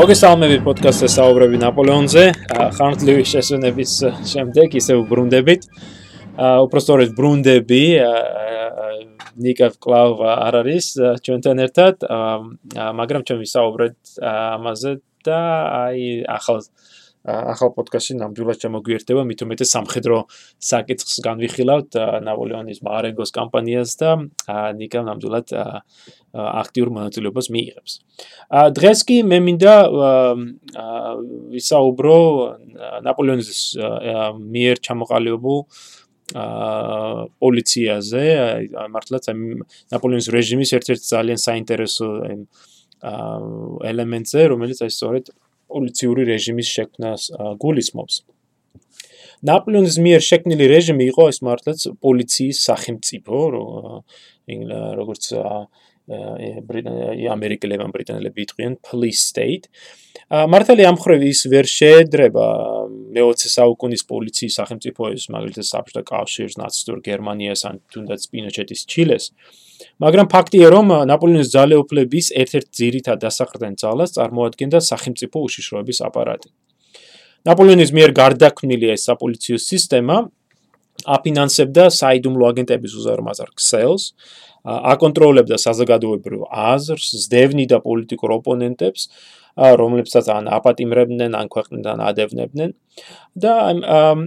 მოგესალმებით პოდკასტზე საუბრები ნაპოლეონზე. ხანძლივი შესვენების შემდეგ ისე ვბრუნდებით. უпростоრად ბრუნდები ნიკა კლავ არ არის ჩვენთან ერთად, მაგრამ ჩვენ ვისაუბრეთ ამაზე და აი ახალ ახალ პოდკასტში ნამდვილად შემოგვიერთდება მით უმეტეს სამხედრო საკითხს განვიხილავთ ნაპოლეონის მარენგოს კამპანიას და ნიკა ნამდვილად აქტიურ მონაწილეობას მიიღებს. დღეს კი მე მინდა ვისაუბრო ნაპოლეონის მიერ ჩამოყალიბებულ აა პოლიციაზე, მართლაც ნაპოლეონის რეჟიმის ერთ-ერთი ძალიან საინტერესო აა ელემენტზე, რომელიც აი სწორედ პოლიციური რეჟიმის შექმნას გულისხმობს. ნაპოლეონის მიერ შექმნილი რეჟიმი იყო ეს მართლაც პოლიციის სახელმწიფო, როგორც ამერიკელებმა ბრიტანელები იტყვიან police state. მართალი ამ ხრივ ის ვერ შეედრება მე-20 საუკუნის პოლიციის სახელმწიფოების, მაგალითად საბჭოთა კავშირს, ნაცისტურ გერმანიას ან თუნდაც პინოჩეტის ჩილეს. მაგრამ ფაქტია, რომ ნაპოლეონის ძალეუფლების ერთ-ერთ ძირითად დასახრდენ ძალას წარმოადგენდა სახელმწიფო უშიშროების აპარატი. ნაპოლეონის მიერ გარდაქმნილი ეს საპოლიციო სისტემა აფინანსებდა საიდუმლო აგენტების უზარმაზარ ქსელს, აკონტროლებდა საზოგადოებრივ აზრს, ზდევნიდა პოლიტიკურ ოპონენტებს, რომლებსაც ან აპატიმრებდნენ, ან ქვეყნიდან ადევნებდნენ. და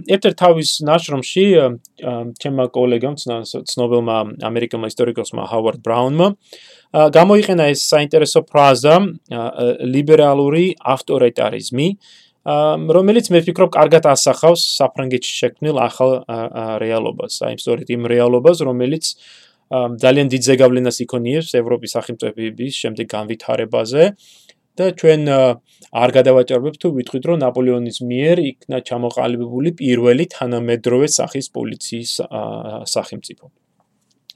ერთ-ერთ თავის ნაშრომში ჩემმა კოლეგამ, ცნობილმა ამერიკელმა ისტორიკოსმა ჰავარდ ბრაუნმა გამოიყენა ეს საინტერესო ფრაზა ლიბერალური ავტორიტარიზმი, რომელიც მე ვფიქრობ, კარგად ასახავს საფრანგეთში შექმნილ ახალ რეალობას, აი სწორედ იმ რეალობას, რომელიც ძალიან დიდ ზეგავლენას იქონიებს ევროპის სახელმწიფოების შემდეგ განვითარებაზე და ჩვენ არ გადავაჭარბებთ თუ ვითხრით რომ ნაპოლეონის მიერ იქნა ჩამოყალიბებული პირველი თანამედროვე სახის პოლიციის სახელმწიფო.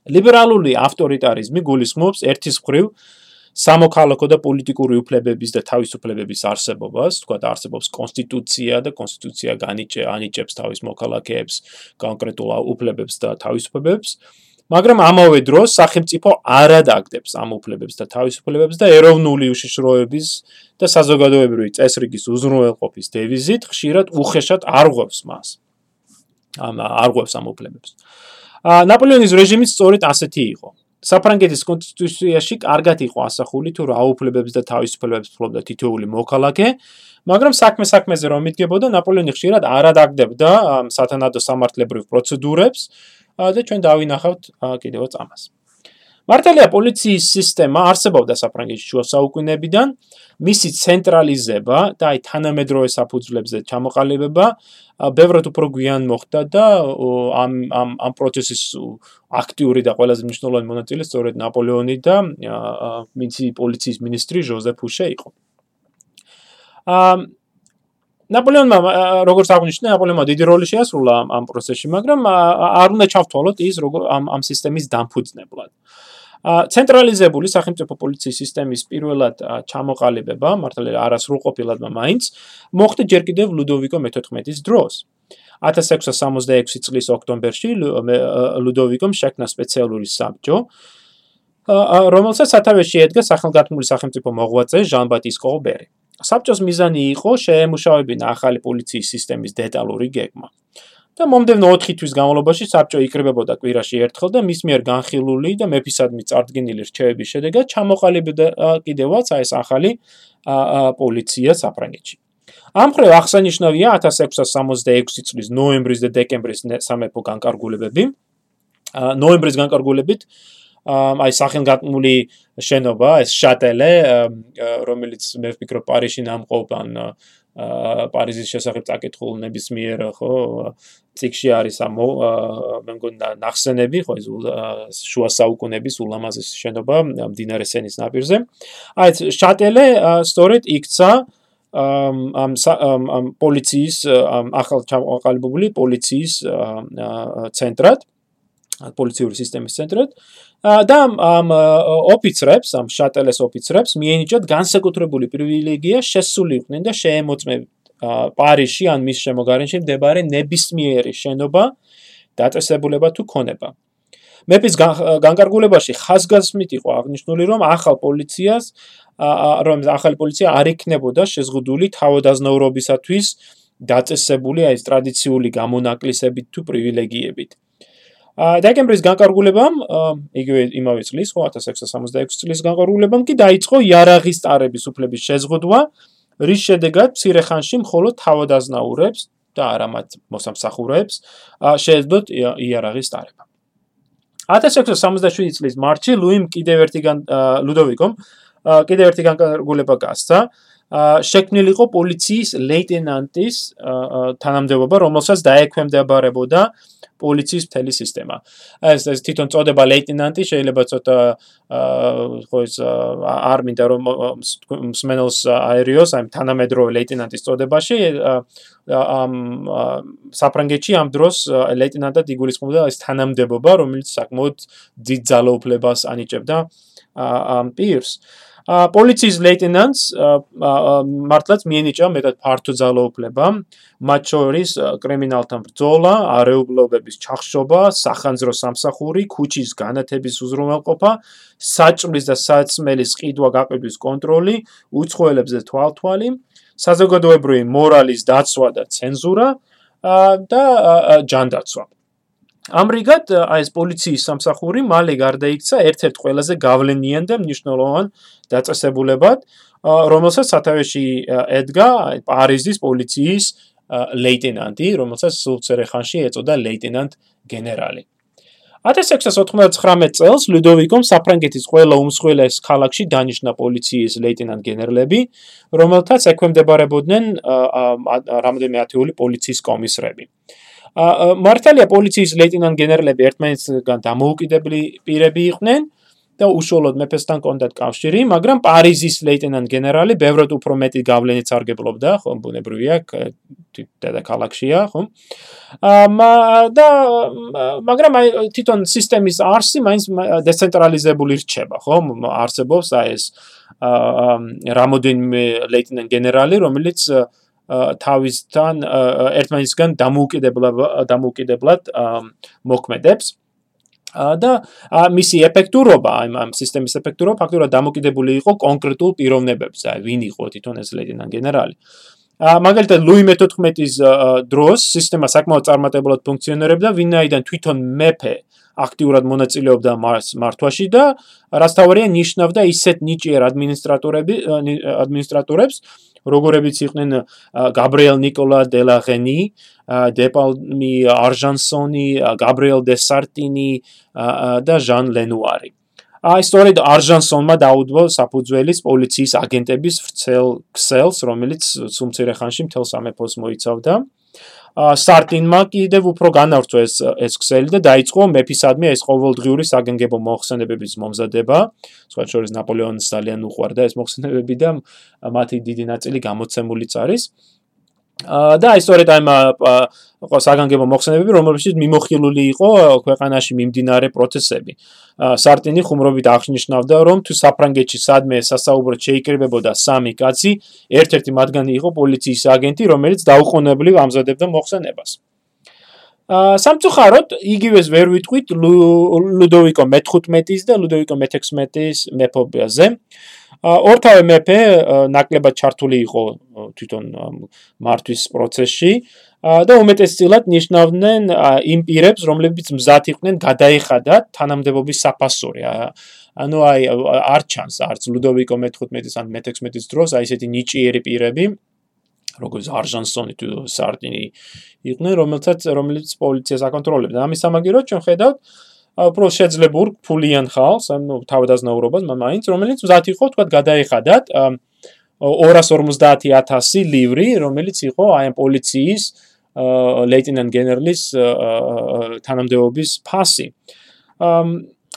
ლიბერალური ავტორიტარიზმი გულისხმობს ერთის მხრივ სამოქალაქო და პოლიტიკური უფლებების და თავისუფლებების არსებობას, თქვა და არსებობს კონსტიტუცია და კონსტიტუცია განიჭე ანიჭებს თავის მოქალაქეებს კონკრეტულ უფლებებს და თავისუფლებებს. მაგრამ ამავე დროს სახელმწიფო არ ადაგდებს ამ უფლებებს და თავისუფლებებს და ეროვნული უშიშროების და საზოგადოებრივი წესრიგის უზრუნველყოფის დევიზით ხშირად უხეშად არღვევს მას. ამ არღვევს ამ უფლებებს. ნაპოლეონის რეჟიმი სწორედ ასეთი იყო. საფრანგეთის კონსტიტუციაში კარგად იყო ასახული თუ რა უფლებებს და თავისუფლებებს ფლობდა თითოეული მოქალაქე, მაგრამ საქმე საქმეზე რომ მიდგებოდა ნაპოლეონი ხშირად არ ადაგდებდა სათანადო სამართლებრივ პროცედურებს და ჩვენ დავინახავთ კიდევაც ამას. მართალია პოლიციის სისტემა არსებობდა საფრანგეთში შუა საუკუნეებიდან, მისი ცენტრალიზება და აი თანამედროვე საფუძვლებზე ჩამოყალიბება ბევრად უფრო გვიან მოხდა და ამ ამ ამ პროცესის აქტიური და ყველაზე მნიშვნელოვანი მონაწილე სწორედ ნაპოლეონი და მისი პოლიციის მინისტრი ჟოზეფ ფუშე იყო. აა ნაპოლეონმა როგორც აღნიშნა ნაპოლეონმა დიდი როლი შეასრულა ამ ამ პროცესში, მაგრამ არ უნდა ჩავთვალოთ ის როგორ ამ ამ სისტემის დამფუძნებლად. ცენტრალიზებული სახელმწიფო პოლიციის სისტემის პირველად ჩამოყალიბება, მართალია არასრულყოფილად მაინც, მოხდა ჯერ კიდევ ლუდოვიკო მე-14-ის დროს. 1666 წლის ოქტომბერში ლუდოვიკომ შექმნა სპეციალური საბჭო, რომელსაც სათავეში ედგა სახელგანთმული სახელმწიფო მოღვაწე ჟან-ბატის კოლბერი. საბჭოს მიზანი იყო შეემუშავებინა ახალი პოლიციის სისტემის დეტალური გეგმა. და მომდევნო 4 თვის განმავლობაში საბჭო იკრიბებოდა კვირაში ერთხელ და მის მიერ განხილული და მეფისადმი წარდგენილი რჩევების შედეგად ჩამოყალიბდა კიდევაც ეს ახალი პოლიცია საფრანგეთში. ამ ხრივ აღსანიშნავია 1666 წლის ნოემბრის და დეკემბრის სამეფო განკარგულებები. ნოემბრის განკარგულებით აი სახელგანთმული შენობა, ეს შატელე, რომელიც მე ვფიქრობ პარიზში ნამყოფ ან პარიზის შესახებ წაკითხულ ნებისმიერ ხო ციკში არის ამ მე მგონი ნახსენები ხო ეს შუა საუკუნების ულამაზესი შენობა მდინარე სენის ნაპირზე. აი შატელე სწორედ იქცა ამ ამ პოლიციის ახალ ჩამოყალიბებული პოლიციის ცენტრად პოლიციური სისტემის ცენტრად და ამ ოფიცრებს, ამ შატელეს ოფიცრებს მიენიჭათ განსაკუთრებული პრივილეგია შესულიყვნენ და შეემოწმენ პარიზში ან მის შემოგარენში მდებარე ნებისმიერი შენობა დაწესებულება თუ ქონება. მეფის განკარგულებაში ხაზგასმით იყო აღნიშნული, რომ ახალ პოლიციას რომ ახალი პოლიცია არ იქნებოდა შეზღუდული თავადაზნაურობისათვის დაწესებული აი ეს ტრადიციული გამონაკლისებით თუ პრივილეგიებით. აა დეკემბრის განკარგულებამ, იგივე იმავე წლის, ხო 1666 წლის განკარგულებამ კი დაიწყო იარაღის ტარების უფლების შეზღუდვა, რის შედეგად მცირე ხანში მხოლოდ თავადაზნაურებს და არა მათ მოსამსახურეებს შეეძლოთ იარაღის ტარება. 1667 წლის მარტში ლუიმ კიდევ ერთი ლუდოვიკომ კიდევ ერთი განკარგულება გასცა შექმნილიყო პოლიციის ლეიტენანტის თანამდებობა, რომელსაც დაექვემდებარებოდა პოლიციის მთელი სისტემა. ეს ეს თვითონ წოდება ლეიტენანტი შეიძლება ცოტა ხო ეს არ მინდა რომ მსმენელს აერიოს, აი თანამედროვე ლეიტენანტის წოდებაში ამ საფრანგეთში ამ დროს ლეიტენანტად იგულისხმობდა ეს თანამდებობა, რომელიც საკმაოდ დიდ ძალაუფლებას ანიჭებდა ამ პირს. პოლიციის ლეიტენანტს მართლაც მიენიჭა მეტად ფართო ძალაუფლება, მათ შორის კრიმინალთან ბრძოლა, არეულობების ჩახშობა, სახანძრო სამსახური, ქუჩის განათების უზრუნველყოფა, საჭმლის და საწმელის ყიდვა გაყიდვის კონტროლი, უცხოელებზე თვალთვალი, საზოგადოებრივი მორალის დაცვა და ცენზურა და ჯანდაცვა. ამრიგად აი ეს პოლიციის სამსახური მალე გარდაიქცა ერთ-ერთ ყველაზე გავლენიან და მნიშვნელოვან დაწესებულებად, რომელსაც სათავეში ედგა პარიზის პოლიციის ლეიტენანტი, რომელსაც სულცერე ხანში ეწოდა ლეიტენანტ გენერალი. 1699 წელს ლუდოვიკომ საფრანგეთის ყველა უმსხვილეს ქალაქში დანიშნა პოლიციის ლეიტენანტ გენერლები, რომელთაც ექვემდებარებოდნენ რამდენიმე ათეული პოლიციის კომისრები. მართალია პოლიციის ლეიტენანტ გენერლები ერთმანეთისგან დამოუკიდებელი პირები იყვნენ და უშუალოდ მეფესთან კონდათ კავშირი, მაგრამ პარიზის ლეიტენანტ გენერალი ბევრად უფრო მეტი გავლენით სარგებლობდა, ხო, ბუნებრივია, დედაქალაქშია, ხო? აა და მაგრამ აი თვითონ სისტემის არსი მაინც დეცენტრალიზებული რჩება, ხო? არსებობს აი ეს აა რამოდენიმე ლეიტენანტ გენერალი, რომელიც თავისთან ერთმანეთისგან დამოუკიდებლად დამოუკიდებლად მოქმედებს. და მისი ეფექტურობა აი ამ სისტემის ეფექტურობა ფაქტურად დამოკიდებული იყო კონკრეტულ პიროვნებებზე აი ვინ იყო თვითონ ეს ლეიტენანტ გენერალი? ა მაგალითად ლუი მე-14-ის დროს სისტემა საკმაოდ წარმატებულად ფუნქციონირებდა ვინაიდან თვითონ მეფე აქტიურად მონაწილეობდა მართვაში და რაც თავარია ნიშნავდა ისეთ ნიჭიერ ადმინისტრატორები ადმინისტრატორებს როგორებიც იყვნენ გაბრიელ ნიკოლა დელაღენი, დეპალმი არჟანსონი, გაბრიელ დესარტინი და ჟან ლენუარი. აი სწორედ არჟანსონმა დაუდო საფუძველის პოლიციის აგენტების ვრცელ ქსელს, რომელიც სუმცირე ხანში მთელ სამეფოს მოიცავდა. სტარტინმა კიდევ უფრო განავრცო ეს ეს ქსელი და დაიწყო მეფისადმი ეს ყოველდღიური საგანგებო მოხსენებების მომზადება. სხვა შორის ნაპოლეონის ძალიან უყვარდა ეს მოხსენებები და მათი დიდი ნაწილი გამოცემულიც არის. და აი სწორედ აი ყო საგანგებო მოხსენებები, რომელშიც მიმოხილული იყო ქვეყანაში მიმდინარე პროცესები. სარტინი ხუმრობით აღნიშნავდა, რომ თუ საფრანგეთში სადმე სასაუბრად შეიკრიბებოდა სამი კაცი, ერთ-ერთი მათგანი იყო პოლიციის აგენტი, რომელიც დაუყოვნებლივ ამზადებდა მოხსენებას. ა სამწუხაროდ იგივეს ვერ ვიტყვით ლუდოვიკო მე-15-ის და ლუდოვიკო მე-16-ის მეფობაზე. ორთავე მეფე ნაკლებად ჩართული იყო თვითონ მართვის პროცესში და უმეტესწილად ნიშნავდნენ იმ პირებს, რომლებიც მზად იყვნენ გადაეხადათ თანამდებობის საფასური. ანუ აი არ ჩანს არც ლუდოვიკო მე-15-ის ან მე-16-ის დროს აი ესეთი ნიჭიერი პირები როგორც არჟანსონი თუ სარტინი იყვნენ, რომელთაც რომელიც პოლიციას აკონტროლებდა. ამის სამაგიეროდ ჩვენ ხედავთ უფრო შეძლებურ ფულიან ხალხს, ანუ თავდაზნაურობას, მაინც რომელიც მზად იყო თქვა გადაეხადათ 250000 ლივრი, რომელიც იყო აი ამ პოლიციის ლეიტენანტ გენერლის თანამდებობის ფასი.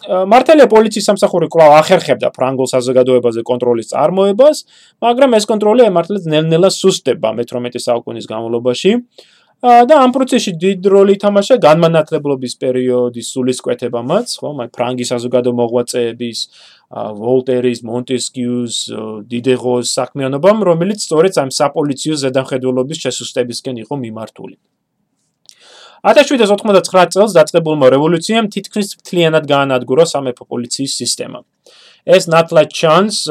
მართალია პოლიციის სამსახური კვლავ ახერხებდა ფრანგულ საზოგადოებაზე კონტროლის წარმოებას, მაგრამ ეს კონტროლი მართლაც ნელ-ნელა სუსტდება მე-18 საუკუნის განმავლობაში. და ამ პროცესში დიდ როლი ითამაშა განმანათლებლობის პერიოდის სულისკვეთებამაც, ხო, მაგ ფრანგის საზოგადო მოღვაწეების, ვოლტერის, მონტესკიუს, დიდეგოს საქმიანობამ, რომელიც სწორედ ამ საპოლიციო ზედამხედველობის შესუსტებისკენ იყო მიმართული. 1799 წელს დაწყებულმა რევოლუციამ თითქმის მთლიანად გაანადგურა სამეფო პოლიციის სისტემა. ეს ნათლად ჩანს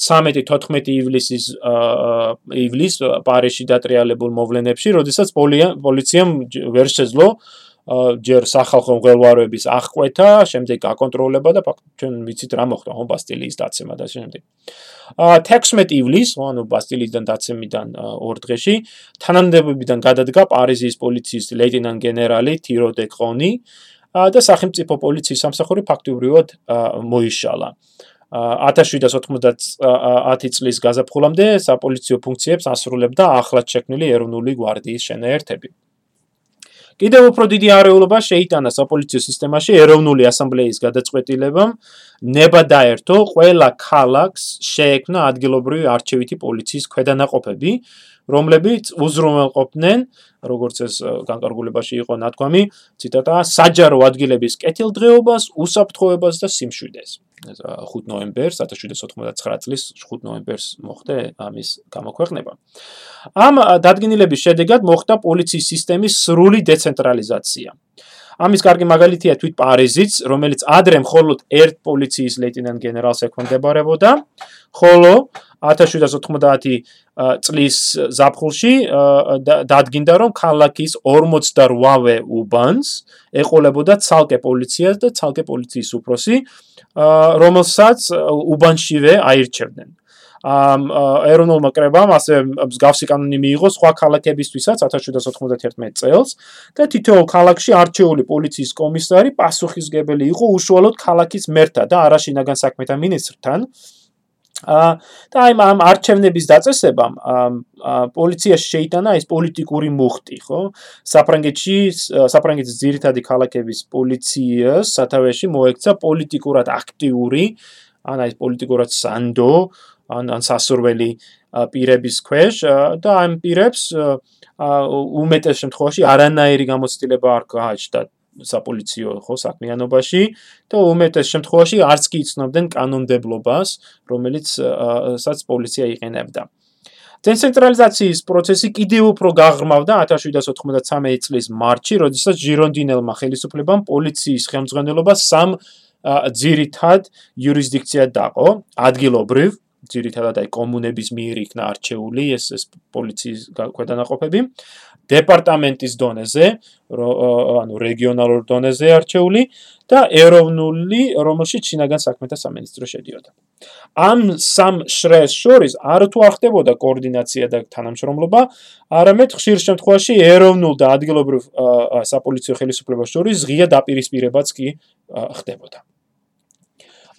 13-14 ივლისის ივლის პარიში დატრიალებულ მოვლენებში, როდესაც პოლიციამ ვერ შეძლო ჯერ სახალხო მღელვარების აღკვეთა, შემდეგ აკონტროლება და ჩვენ ვიცით რა მოხდა ხომ ბასტილიის დაცემა და შემდეგ. აა 16 ივლის, ანუ ბასტილიიდან დაცემიდან ორ დღეში, თანამდებობიდან გადადგა პარიზის პოლიციის ლეიტენანტ გენერალი თირო დე კრონი და სახელმწიფო პოლიციის სამსახური ფაქტობრივად მოიშალა. 1790 წლის გაზაფხულამდე საპოლიციო ფუნქციებს ასრულებდა ახლად შექმნილი ეროვნული გვარდიის შენაერთები. კიდევ უფრო დიდი არეულობა შეიტანა საპოლიციო სისტემაში ეროვნული ასამბლეის გადაწყვეტილებამ ნება დაერთო ყველა ქალაქს შეექმნა ადგილობრივი არჩევითი პოლიციის ქვედანაყოფები რომლებიც უზრუნველყოფდნენ როგორც ეს განკარგულებაში იყო ნათქვამი ციტატა საჯარო ადგილების კეთილდღეობას უსაფრთხოებას და სიმშვიდეს 5 ნოემბერს 1799 წლის 5 ნოემბერს მოხდა ამის გამოქვეყნება. ამ დადგენილების შედეგად მოხდა პოლიციის სისტემის სრული დეცენტრალიზაცია. ამის კარგი მაგალითია თვით პარიზიც, რომელიც ადრე მხოლოდ ერთ პოლიციის ლეიტენანტ გენერალს ექვემდებარებოდა, ხოლო 1790 წლის ზაფხულში დადგინდა რომ ქალაქის 48-ვე უბანს ეყოლებოდა ცალკე პოლიციას და ცალკე პოლიციის უფროსი რომელსაც უბანშივე აირჩევდნენ. ამ ეროვნულმა კრებამ ასე მსგავსი კანონი მიიღო სხვა ქალაქებისთვისაც 1791 წელს და თითოეულ ქალაქში არჩეული პოლიციის კომისარი პასუხისგებელი იყო უშუალოდ ქალაქის მერთა და არაშინაგან საქმეთა მინისტრთან და აი ამ არჩევნების დაწესებამ პოლიციაში შეიტანა ეს პოლიტიკური მუხტი, ხო? საფრანგეთში საფრანგეთის ძირითადი ქალაქების პოლიციას სათავეში მოექცა პოლიტიკურად აქტიური ან აი პოლიტიკურად სანდო ან ან სასურველი პირების ქვეშ და ამ პირებს უმეტეს შემთხვევაში არანაირი გამოცდილება არ გააჩნდა საპოლიციო ხო საქმიანობაში და უმეტეს შემთხვევაში არც კი იცნობდნენ კანონმდებლობას, რომელიც სადაც პოლიცია იყენებდა. დეცენტრალიზაციის პროცესი კიდევ უფრო გაღრმავდა 1793 წლის მარტში, როდესაც ჟირონდინელმა ხელისუფლებამ პოლიციის ხელმძღვანელობა სამ ძირითად იურისდიქციად დაყო: ადგილობრივ, ძირითადად აი კომუნების მიერ იქნა არჩეული ეს ეს პოლიციის ქვედანაყოფები, დეპარტამენტის დონეზე, ანუ რეგიონალურ დონეზე არჩეული და ეროვნული, რომელშიც შინაგან საქმეთა სამინისტრო შედიოდა. ამ სამ შრეს შორის არ თუ არ ხდებოდა კოორდინაცია და თანამშრომლობა, არამედ ხშირ შემთხვევაში ეროვნულ და ადგილობრივ საპოლიციო ხელისუფლებას შორის ღია დაპირისპირებაც კი ხდებოდა.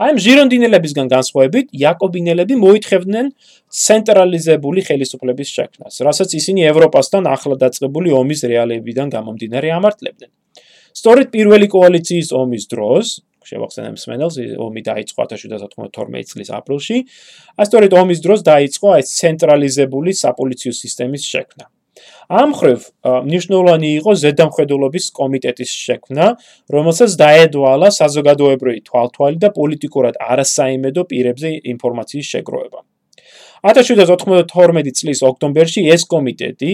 აი ჟირონდინელებისგან განსხვავებით, იაკობინელები მოითხოვდნენ ცენტრალიზებული ხელისუფლების შექმნას, რასაც ისინი ევროპასთან ახლად დაწყებული ომის რეალებიდან გამომდინარე ამართლებდნენ. სწორედ პირველი კოალიციის ომის დროს, შევახსენებ სმენელს, ომი დაიწყო 1792 წლის აპრილში, ასწორედ ომის დროს დაიწყო აი ცენტრალიზებული საპოლიციო სისტემის შექმნა. ამ ხრივ მნიშვნელოვანი იყო ზედამხედველობის კომიტეტის შექმნა, რომელსაც დაედვალა საზოგადოებრივი თვალთვალი და პოლიტიკურად არასაიმედო პირებზე ინფორმაციის შეგროვება. 1792 წლის ოქტომბერში ეს კომიტეტი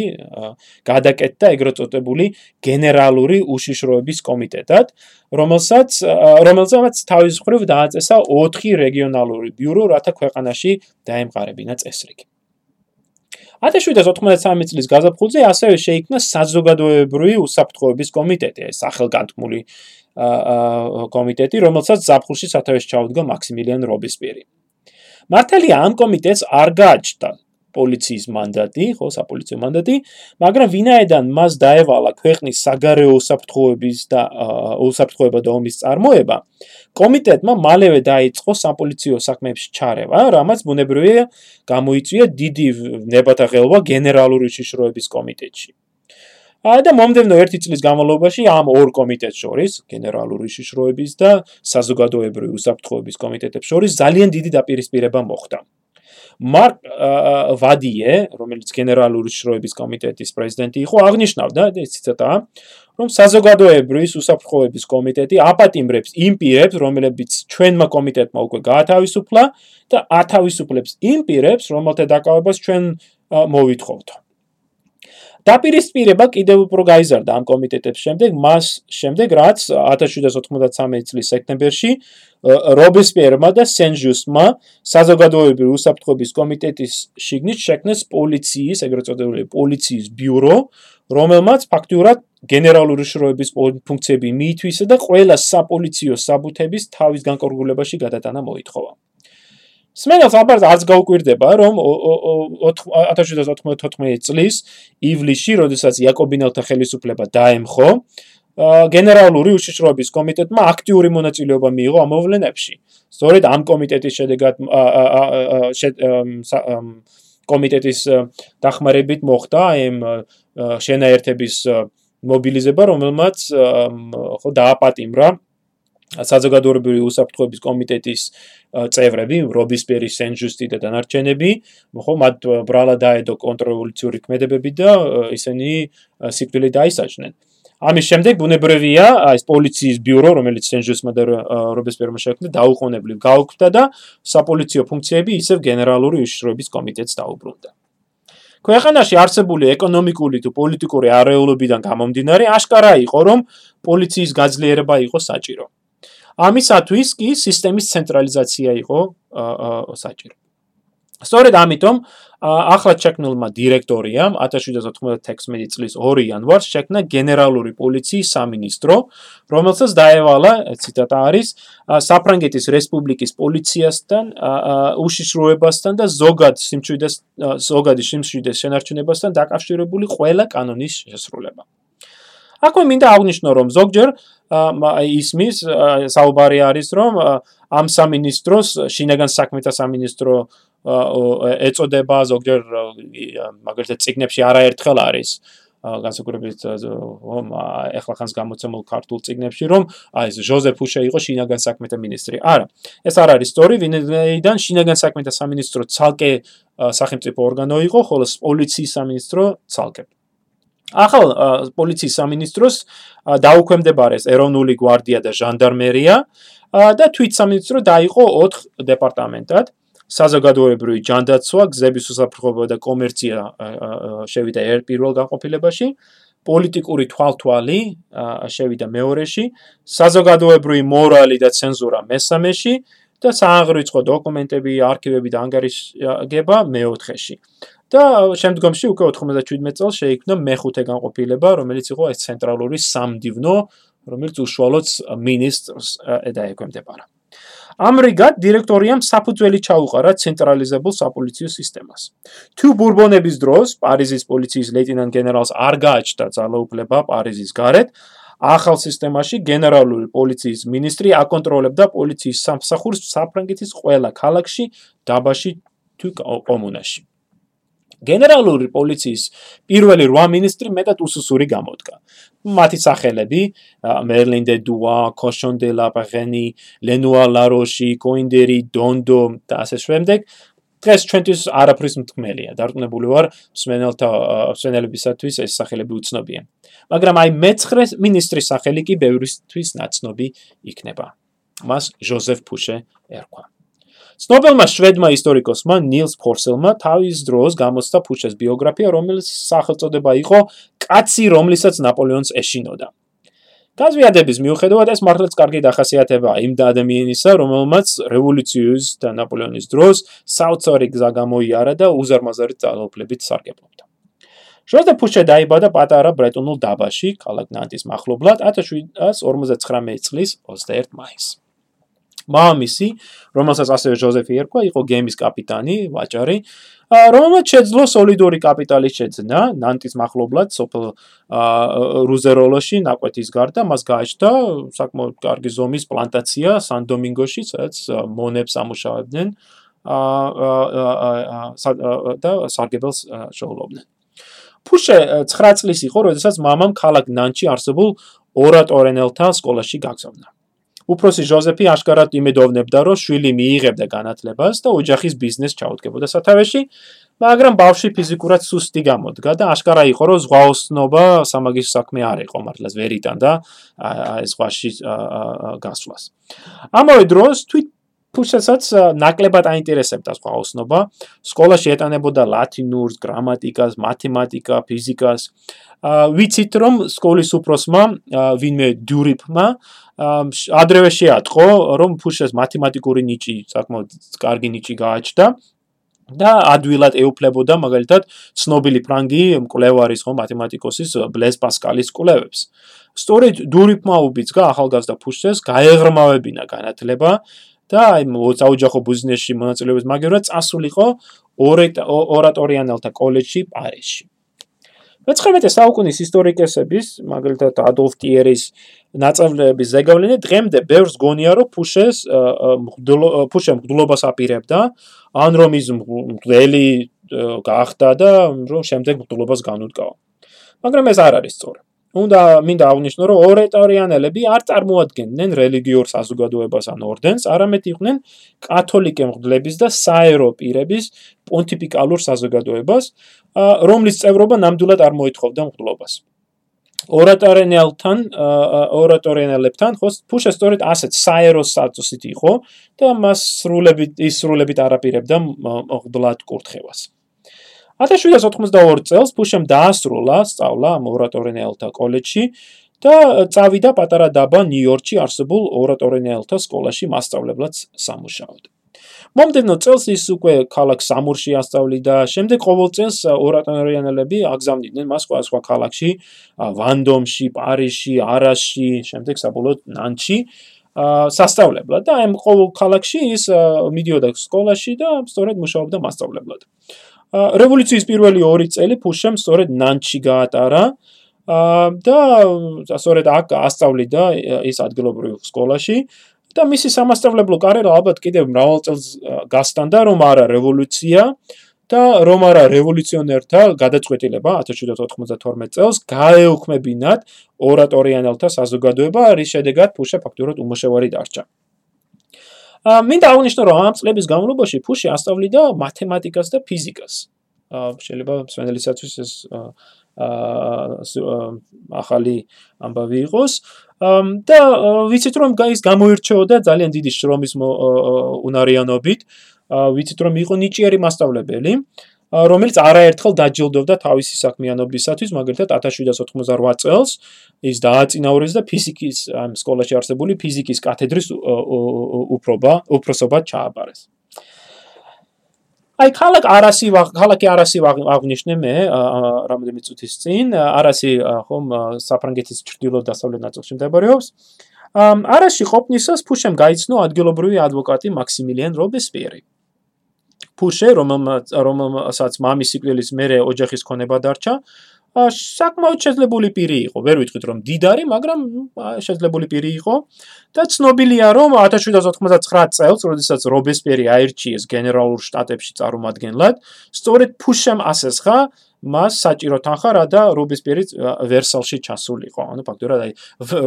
გადაკეთდა ეგრეთ წოდებული გენერალური უშიშროების კომიტეტად, რომელსაც რომელსაც თავის მხრივ დააწესა 4 რეგიონალური ბიურო, რათა ქვეყანაში დაემყარებინა წესრიგი. 1793 წლის გაზაფხულზე ასევე შეიქმნა საზოგადოებრივი უსაფრთხოების კომიტეტი, ეს სახელგანთქმული კომიტეტი, რომელსაც ზაფხულში სათავეში ჩაუდგა მაქსიმილიან რობესპიერი. მართალია ამ კომიტეტს არ გააჩნდა პოლიციის მანდატი, ხო, საპოლიციო მანდატი, მაგრამ ვინაიდან მას დაევალა ქვეყნის საგარეო უსაფრთხოების და უსაფრთხოება და ომის წარმოება, კომიტეტმა მალევე დაიწყო საპოლიციო საქმეებში ჩარევა, რამაც ბუნებრივია გამოიწვია დიდი ნებათა ღელვა გენერალური შიშროების კომიტეტში. აა და მომდევნო 1 წლის განმავლობაში ამ ორ კომიტეტს შორის, გენერალური შიშროების და საზოგადოებრივი უსაფრთხოების კომიტეტებს შორის ძალიან დიდი დაპირისპირება მოხდა. მარკ ვადიე, რომელიც გენერალური შროების კომიტეტის პრეზიდენტი იყო, აღნიშნავდა, ეს ციტატაა, რომ საზოგადოებრივი უსაფრთხოების კომიტეტი აპატიმრებს იმ პირებს, რომლებიც ჩვენმა კომიტეტმა უკვე გაათავისუფლა და ათავისუფლებს იმ პირებს, რომელთა დაკავებას ჩვენ მოვითხოვთ. დაპირისპირება კიდევ უფრო გაიზარდა ამ კომიტეტებს შემდეგ, მას შემდეგ რაც 1793 წლის სექტემბერში რობესპიერმა და სენჟუსმა საზოგადოებრივი უსაფრთხოების კომიტეტის შიგნით შექმნეს პოლიციის, ეგრეთ წოდებული პოლიციის ბიურო, რომელმაც ფაქტიურად გენერალური შროების ფუნქციები მიითვისა და ყველა საპოლიციო საბუთების თავის განკორგულებაში გადატანა მოითხოვა. სმენელს ალბათ არც გაუკვირდება, რომ 1794 წლის ივლისში, როდესაც იაკობინელთა ხელისუფლება დაემხო, გენერალური უშიშროების კომიტეტმა აქტიური მონაწილეობა მიიღო ამ მოვლენებში. სწორედ ამ კომიტეტის შედეგად კომიტეტის დახმარებით მოხდა ამ შენაერთების მობილიზება, რომელმაც ხო დააპატიმრა საზოგადოებრივი უსაფრთხოების კომიტეტის წევრები, რობისპიერი, სენჯუსტი და დანარჩენები, ხო, მათ ბრალა დაედო კონტრრევოლუციური ქმედებები და ისინი სიკვდილით დაისაჯნენ. ამის შემდეგ ბუნებრივია ეს პოლიციის ბიურო, რომელიც სენჯუსმა და რობისპიერმა შექმნა, დაუყოვნებლივ გაუქმდა და საპოლიციო ფუნქციები ისევ გენერალური უშიშროების კომიტეტს დაუბრუნდა. ქვეყანაში არსებული ეკონომიკური თუ პოლიტიკური არეულობიდან გამომდინარე, აშკარა იყო, რომ პოლიციის გაძლიერება იყო საჭირო. ამისათვის კი სისტემის ცენტრალიზაცია იყო საჭირო. სწორედ ამიტომ ახლად შექმნილმა დირექტორიამ 1796 წლის 2 იანვარს შექმნა გენერალური პოლიციის სამინისტრო, რომელსაც დაევალა, ციტატა არის, საფრანგეთის რესპუბლიკის პოლიციასთან, უშიშროებასთან და ზოგად სიმშვიდეს ზოგადი სიმშვიდეს შენარჩუნებასთან დაკავშირებული ყველა კანონის შესრულება. აქვე მინდა აღნიშნო, რომ ზოგჯერ ისმის საუბარი არის, რომ ამ სამინისტროს შინაგან საქმეთა სამინისტრო ეწოდება ზოგჯერ მაგალითად ციგნებში არაერთხელ არის განსაკუთრებით ეხლა ხანს გამოცემულ ქართულ ციგნებში რომ აი ეს ჟოზეფ ფუშე იყო შინაგან საქმეთა მინისტრი. არა, ეს არ არის სწორი, ვინაიდან შინაგან საქმეთა სამინისტრო ცალკე სახელმწიფო ორგანო იყო, ხოლო პოლიციის სამინისტრო ცალკე. ახალ პოლიციის სამინისტროს დაუქვემდებარეს ეროვნული გვარდია და ჟანდარმერია და თვით სამინისტრო დაიყო 4 დეპარტამენტად. საზოგადოებრივი ჯანდაცვა, გზების უსაფრთხოება და კომერცია შევიდა ერთ პირველ განყოფილებაში. პოლიტიკური თვალთვალი შევიდა მეორეში, საზოგადოებრივი მორალი და ცენზურა მესამეში და სააღრიცხვო დოკუმენტები, არქივები და ანგარიშგება მეოთხეში. და შემდგომში უკვე 97 წელს შეიქმნა მეხუთე განყოფილება, რომელიც იყო ეს ცენტრალური სამდივნო, რომელიც უშუალოდ მინისტრს ედაეკვემდებარა. ამრიგად დირექტორიამ საფუძველი ჩაუყარა ცენტრალიზებულ საპოლიციო სისტემას. თუ ბურბონების დროს პარიზის პოლიციის ლეიტენანტ გენერალს არ გააჩნდა ძალაუფლება პარიზის გარეთ, ახალ სისტემაში გენერალური პოლიციის მინისტრი აკონტროლებდა პოლიციის სამსახურს საფრანგეთის ყველა ქალაქში, დაბაში თუ კომუნაში. გენერალური პოლიციის პირველი 8 მინისტრი მეტად უსუსური გამოდგა. მათი სახელები: მერლინ დე დუა, კოშონ დე ლა პაღენი, ლენუა ლაროში, კოინდერი, დონდო და ასე შემდეგ. დღეს ჩვენთვის არაფრის მთქმელია. დარწმუნებული ვარ, მსმენელთა მსმენელებისათვის ეს სახელები უცნობია. მაგრამ აი მეცხრე მინისტრის სახელი კი ბევრისთვის ნაცნობი იქნება. მას ჟოზეფ ფუშე ერქვა. ცნობილმა შვედმა ისტორიკოსმა ნილს ფორსელმა თავის დროს გამოსცა ფუშეს ბიოგრაფია, რომელიც სახელწოდება იყო კაცი, რომლისაც ნაპოლეონს ეშინოდა. გაზვიადების მიუხედავად ეს მართლაც კარგი დახასიათება იმ ადამიანისა, რომელმაც რევოლუციის და ნაპოლეონის დროს საოცარი გზა გამოიარა და უზარმაზარი ძალაუფლებით სარგებლობდა. ჟოზეფ ფუშე დაიბადა პატარა ბრეტონულ დაბაში, ქალაქ ნანტის მახლობლად 1759 წლის 21 მაისს. მამამისი, რომელსაც ასევე ჟოზეფი ერქვა, იყო გემის კაპიტანი, ვაჭარი, რომელმაც შეძლო სოლიდური კაპიტალის შეძნა ნანტის מחლობლად სოფელ რუზეროლოში ნაკვეთის გარდა, მას გააჩნდა საკმაოდ კარგი ზომის პლანტაცია სან-დომინგოში, სადაც მონებს ამუშავებდნენ და სარგებელს შეულებდნენ. ფუშე 9 წლის იყო, როდესაც მამამ ქალაქ ნანჩი არსებულ ორატორენელთა სკოლაში გაგზავნა. უფროსი ჟოზეფი აშკარად იმედოვნებდა, რომ შვილი მიიღებდა განათლებას და ოჯახის ბიზნეს ჩაუდგებოდა სათავეში, მაგრამ ბავშვი ფიზიკურად სუსტი გამოდგა და აშკარა იყო, რომ ზღვაოსნობა სამაგის საქმე არ იყო, მართლაც ვერიდან და ეს ზღვაში გასვლას. ამავე დროს თვით ფუშესაც ნაკლებად აინტერესებდა სხვა ოსნობა. სკოლაში ეტანებოდა ლათინურს, გრამატიკას, მათემატიკა, ფიზიკას. ვიცით რომ სკოლის უფროსმა ვინმე დიურიპმა ადრევე შეატყო რომ ფუშეს მათემატიკური ნიჭი საკმაოდ კარგი ნიჭი გააჩნდა და ადვილად ეუფლებოდა მაგალითად ცნობილი ფრანგი მკვლევარის ხო მათემატიკოსის ბლეს პასკალის კვლევებს. სწორედ დურიპმა უბიძგა ახალგაზრდა ფუშეს გაეღრმავებინა განათლება და აი მოწაუჯახო ბიზნესში მონაწილეობის მაგერად წასულიყო ორატორიანელთა კოლეჯში პარიზში. მე-19 საუკუნის ისტორიკოსების, მაგალითად ადოლფ ტიერის ნაწავლების ზეგავლენე დღემდე ბევრს გონია რომ ფუშეს ფუშე მგდლობას აპირებდა, ან რომ ის მგდელი გაახდა და რომ შემდეგ მგდლობას განუდგავა. მაგრამ ეს არ არის სწორი. უნდა მინდა აღნიშნო, რომ ორეტორიანელები არ წარმოადგენდნენ რელიგიურ საზოგადოებას ან ორდენს, არამედ იყვნენ კათოლიკე მღვდლების და საერო პირების პონტიფიკალურ საზოგადოებას, რომლის წევრობა ნამდვილად არ მოითხოვდა მღვდლობას. ორატორენელთან ორატორენელებთან ხო ფუშა სწორედ ასეთ საერო სტატუსით იყო და მას სრულებით ის სრულებით არაპირებდა მღვდლად კურთხევას. 1792 წელს ფუშემ დაასრულა სწავლა ორატორენელთა კოლეჯში და წავიდა პატარა დაბა ნიუ-იორკში არსებულ ორატორენელთა სკოლაში მასწავლებლად სამუშაოდ. მომდენო წელს ის უკვე ქალაქ სამურში ასწავლიდა, შემდეგ ყოველ წელს ორატორენელები აგზავნიდნენ მას სხვა სხვა ქალაქში, ვანდომში, პარიზში, არასში, შემდეგ საბოლოოდ ნანჩი. სასწავლებლად და ამ ყოველ ქალაქში ის მიდიოდა სკოლაში და სწორედ მუშაობდა მასწავლებლად. რევოლუციის პირველი 2 წელი ფუშემ სწორედ ნანჩი გაატარა. და სწორედ აქ ასწავლიდა ის ადგილობრივ სკოლაში. და მისი სამასწავლებლო კარიერა ალბათ კიდევ მრავალ წელს გასტანდა რომ არა რევოლუცია. და რომ არა რევოლუციონერთა გადაწყვეტილება 1792 წელს გაეუქმებინათ ორატორიანელთა საზოგადოება რის შედეგად ფუშე ფაქტურად უმოშევარი დარჩა. მინდა აღნიშნო რომ ამ წლების განმავლობაში ფუში ასწავლიდა მათემატიკას და ფიზიკას. შეიძლება სვენელისათვის ეს ახალი ამბავი იყოს. და ვიცით რომ ის გამოირჩეოდა ძალიან დიდი შრომის უნარიანობით. ვიცით რომ იყო ნიჭიერი მასწავლებელი. რომელიც არაერთხელ დაჯილდოვდა თავისი საქმიანობისათვის, მაგალითად 1798 წელს ის დააწინაურეს და ფიზიკის ამ სკოლაში არსებული ფიზიკის კათედრის უფრობა, უფროსობა ჩააბარეს. აი ქალაქ არასი ქალაქი არასი აღნიშნე მე რამოდენიმე წუთის წინ არასი ხომ საფრანგეთის ჩრდილო-დასავლეთ ნაწილში მდებარეობს. არაში ყოფნისას ფუშემ გაიცნო ადგილობრივი ადვოკატი მაქსიმილიან რობესპიერი. ფუშე, რომელმაც რომელსაც მამის სიკვდილის მერე ოჯახის ქონება დარჩა, საკმაოდ შეძლებული პირი იყო. ვერ ვიტყვით რომ დიდარი, მაგრამ შეძლებული პირი იყო და ცნობილია რომ 1799 წელს, როდესაც რობესპიერი აირჩიეს გენერალურ შტატებში წარმომადგენლად, სწორედ ფუშემ ასესხა მას საჭირო თანხა რა და რობესპიერი ვერსალში ჩასულიყო. ანუ ფაქტობრივად აი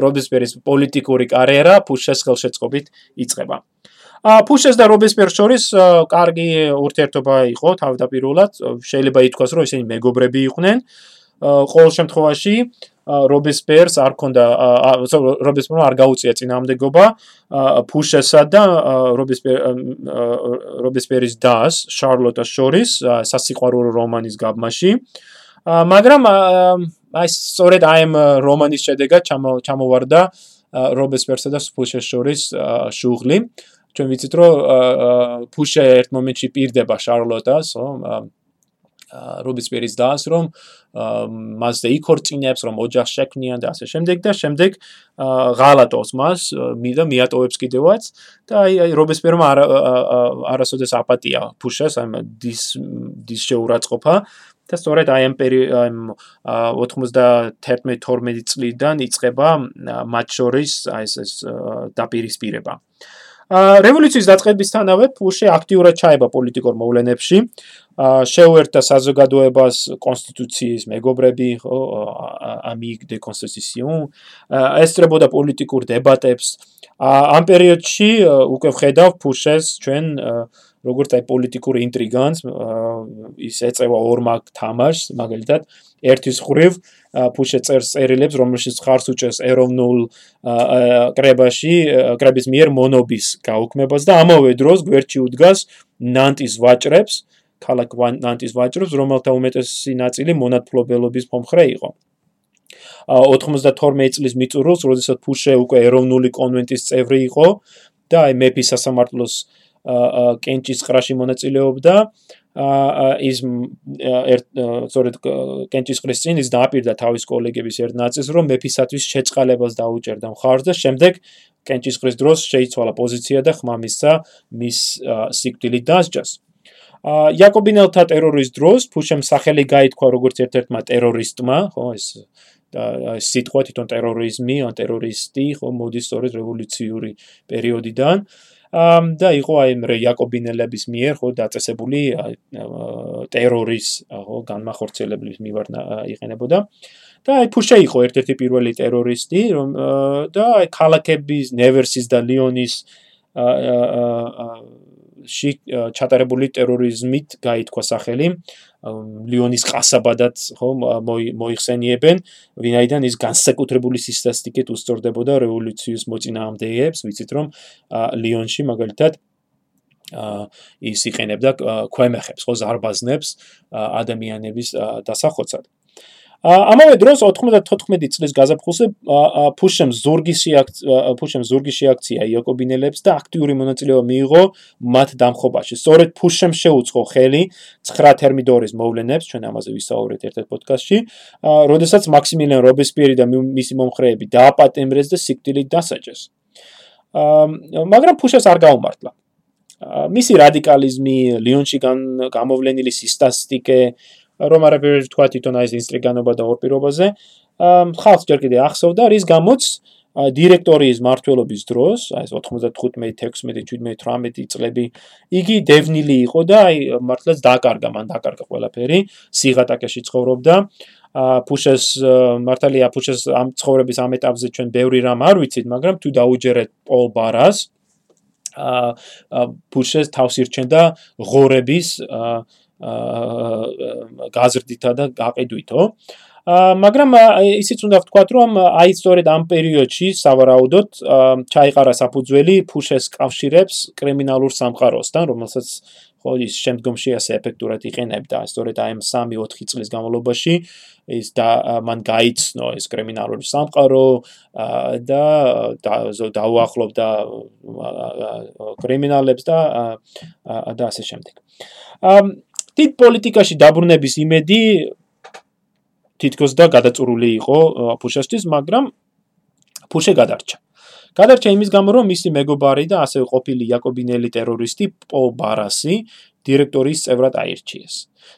რობესპიერის პოლიტიკური კარიერა ფუშეს ხელშეწყობით იწყება. ფუშეს და რობესპიერს შორის კარგი ურთიერთობა იყო თავდაპირველად. შეიძლება ითქვას რომ ისინი მეგობრები იყვნენ. ყოველ შემთხვევაში რობესპიერს არ ქონდა რობესპიერმა არ გაუწია წინააღმდეგობა ფუშესა და რობესპიერ რობესპიერის დას შარლოტას შორის სასიყვარულო რომანის გაბმაში. მაგრამ აი სწორედ აი ამ რომანის შედეგად ჩამოვარდა რობესპიერსა და ფუშეს შორის შუღლი ჩვენ ვიცით რომ ფუშე ერთ მომენტში პირდება შარლოტას, ხო? რობისპირის დას რომ მასზე იქორწინებს რომ ოჯახს შექმნიან და ასე შემდეგ და შემდეგ ღალატოს მას მიდა მიატოვებს კიდევაც და აი აი რობისპიერმა არა არასოდეს აპატია ფუშეს აი დის დის შეურაცხყოფა და სწორედ აი ამ ამ 91-12 წლიდან იწყება მათ შორის აი ეს დაპირისპირება. რევოლუციის დაწყებისთანავე ფუშე აქტიურად ჩაება პოლიტიკურ მოვლენებში. შეუერთდა საზოგადოებას კონსტიტუციის მეგობრები, ხო, ამიგ დე კონსტიტუციონ. ესწრებოდა პოლიტიკურ დებატებს. ამ პერიოდში უკვე ხედავ ფუშეს ჩვენ როგორც აი პოლიტიკურ ინტრიგანს ის ეწევა ორმაგ თამაშს, მაგალითად, ერთის ხრივ ფუშე წერს წერილებს, რომელშიც ხარს უჭერს ეროვნულ კრებაში, კრების მიერ მონობის გაუქმებას და ამავე დროს გვერდში უდგას ნანტის ვაჭრებს, ქალაქ ნანტის ვაჭრებს, რომელთა უმეტესი ნაწილი მონათფლობელობის მომხრე იყო. 92 წლის მიწურულს, როდესაც ფუშე უკვე ეროვნული კონვენტის წევრი იყო და აი მეფის სასამართლოს კენჭის ყრაში მონაწილეობდა ის სწორედ კენჭის ყრის წინ ის დააპირდა თავის კოლეგების ერთ ნაწილს რომ მეფისათვის შეწყალებას დაუჭერდა მხარს და შემდეგ კენჭის ყრის დროს შეიცვალა პოზიცია და ხმამისცა მის სიკვდილით დასჯას. ა იაკობინელთა ტერორის დროს ფუშემ სახელი გაითქვა როგორც ერთ-ერთმა ტერორისტმა, ხო ეს და სიტყვა თვითონ ტერორიზმი, ან ტერორისტი, ხო მოდის სწორედ რევოლუციური პერიოდიდან. და იყო აი მე იაკობინელების მიერ ხო დაწესებული ტერორის ხო განმახორციელებლების მივარ იყენებოდა. და აი ფუშე იყო ერთ-ერთი პირველი ტერორისტი, რომ და აი ქალაქების ნევერსის და ლიონის აა ში ჩატარებული ტერორიზმით გაითქვა სახელი. ლიონის ყასაბადად ხო მოიხსენიებენ ვინაიდან ის განსაკუთრებული სისტასტიკით უსწორდებოდა რევოლუციის მოწინააღმდეგეებს. ვიცით რომ ლიონში მაგალითად ის იყენებდა ქვემეხებს ხო ზარბაზნებს ადამიანების დასახოცად ამავე დროს 94 წლის გაზაფხულზე ფუშემ ზურგისი ფუშემ ზურგისი აქცია იაკობინელებს და აქტიური მონაწილეობა მიიღო მათ დამხობაში. სწორედ ფუშემ შეუწყო ხელი 9 თერმიდორის მოვლენებს, ჩვენ ამაზე ვისაუბრეთ ერთ-ერთ პოდკასტში, როდესაც მაქსიმილიან რობესპიერი და მისი მომხრეები დააპატემრეს და სიკვდილით დასაჯეს. მაგრამ ფუშეს არ გაუმართლა. მისი რადიკალიზმი, ლიონში გამოვლენილი სისტასტიკე რომ არაფერი თქვა თვითონ აი ეს ინსტრიგანობა და ორპირობაზე. ხალხს ჯერ კიდე ახსოვდა რის გამოც დირექტორიის მართლობის დროს აი ეს 95 16 17 18 წლები იგი დევნილი იყო და აი მართლაც დაკარგა მან დაკარგა ყველაფერი სიღატაკეში ცხოვრობდა. ა ფუშეს მართალია ფუშეს ამ ცხოვრების ამ ეტაპზე ჩვენ ბევრი რამ არ ვიცით მაგრამ თუ დაუჯერეთ პოლ ბარას ა ფუშეს თავს ირჩენდა ღორების გაზრდითა და გაყიდვითო. მაგრამ ისიც უნდა ვთქვათ, რომ აი სწორედ ამ პერიოდში სავარაუდოდ ჩაიყარა საფუძველი ფუშეს კავშირებს კრიმინალურ სამყაროსთან, რომელსაც ხო ის შემდგომში ასე ეფექტურად იყენებდა, სწორედ აი ამ 3-4 წლის განმავლობაში ის და მან გაიცნო ეს კრიმინალური სამყარო და დაუახლოვდა კრიმინალებს და და ასე შემდეგ. თით პოლიტიკაში დაბრუნების იმედი თითქოს და გადაწურული იყო ფუშაშტის, მაგრამ ფუშე გადარჩა. გადარჩა იმის გამო, რომ მისი მეგობარი და ასევე ყოფილი იაკობინელი ტერორისტი პოლ ბარასი დირექტორის წევრად აირჩიეს.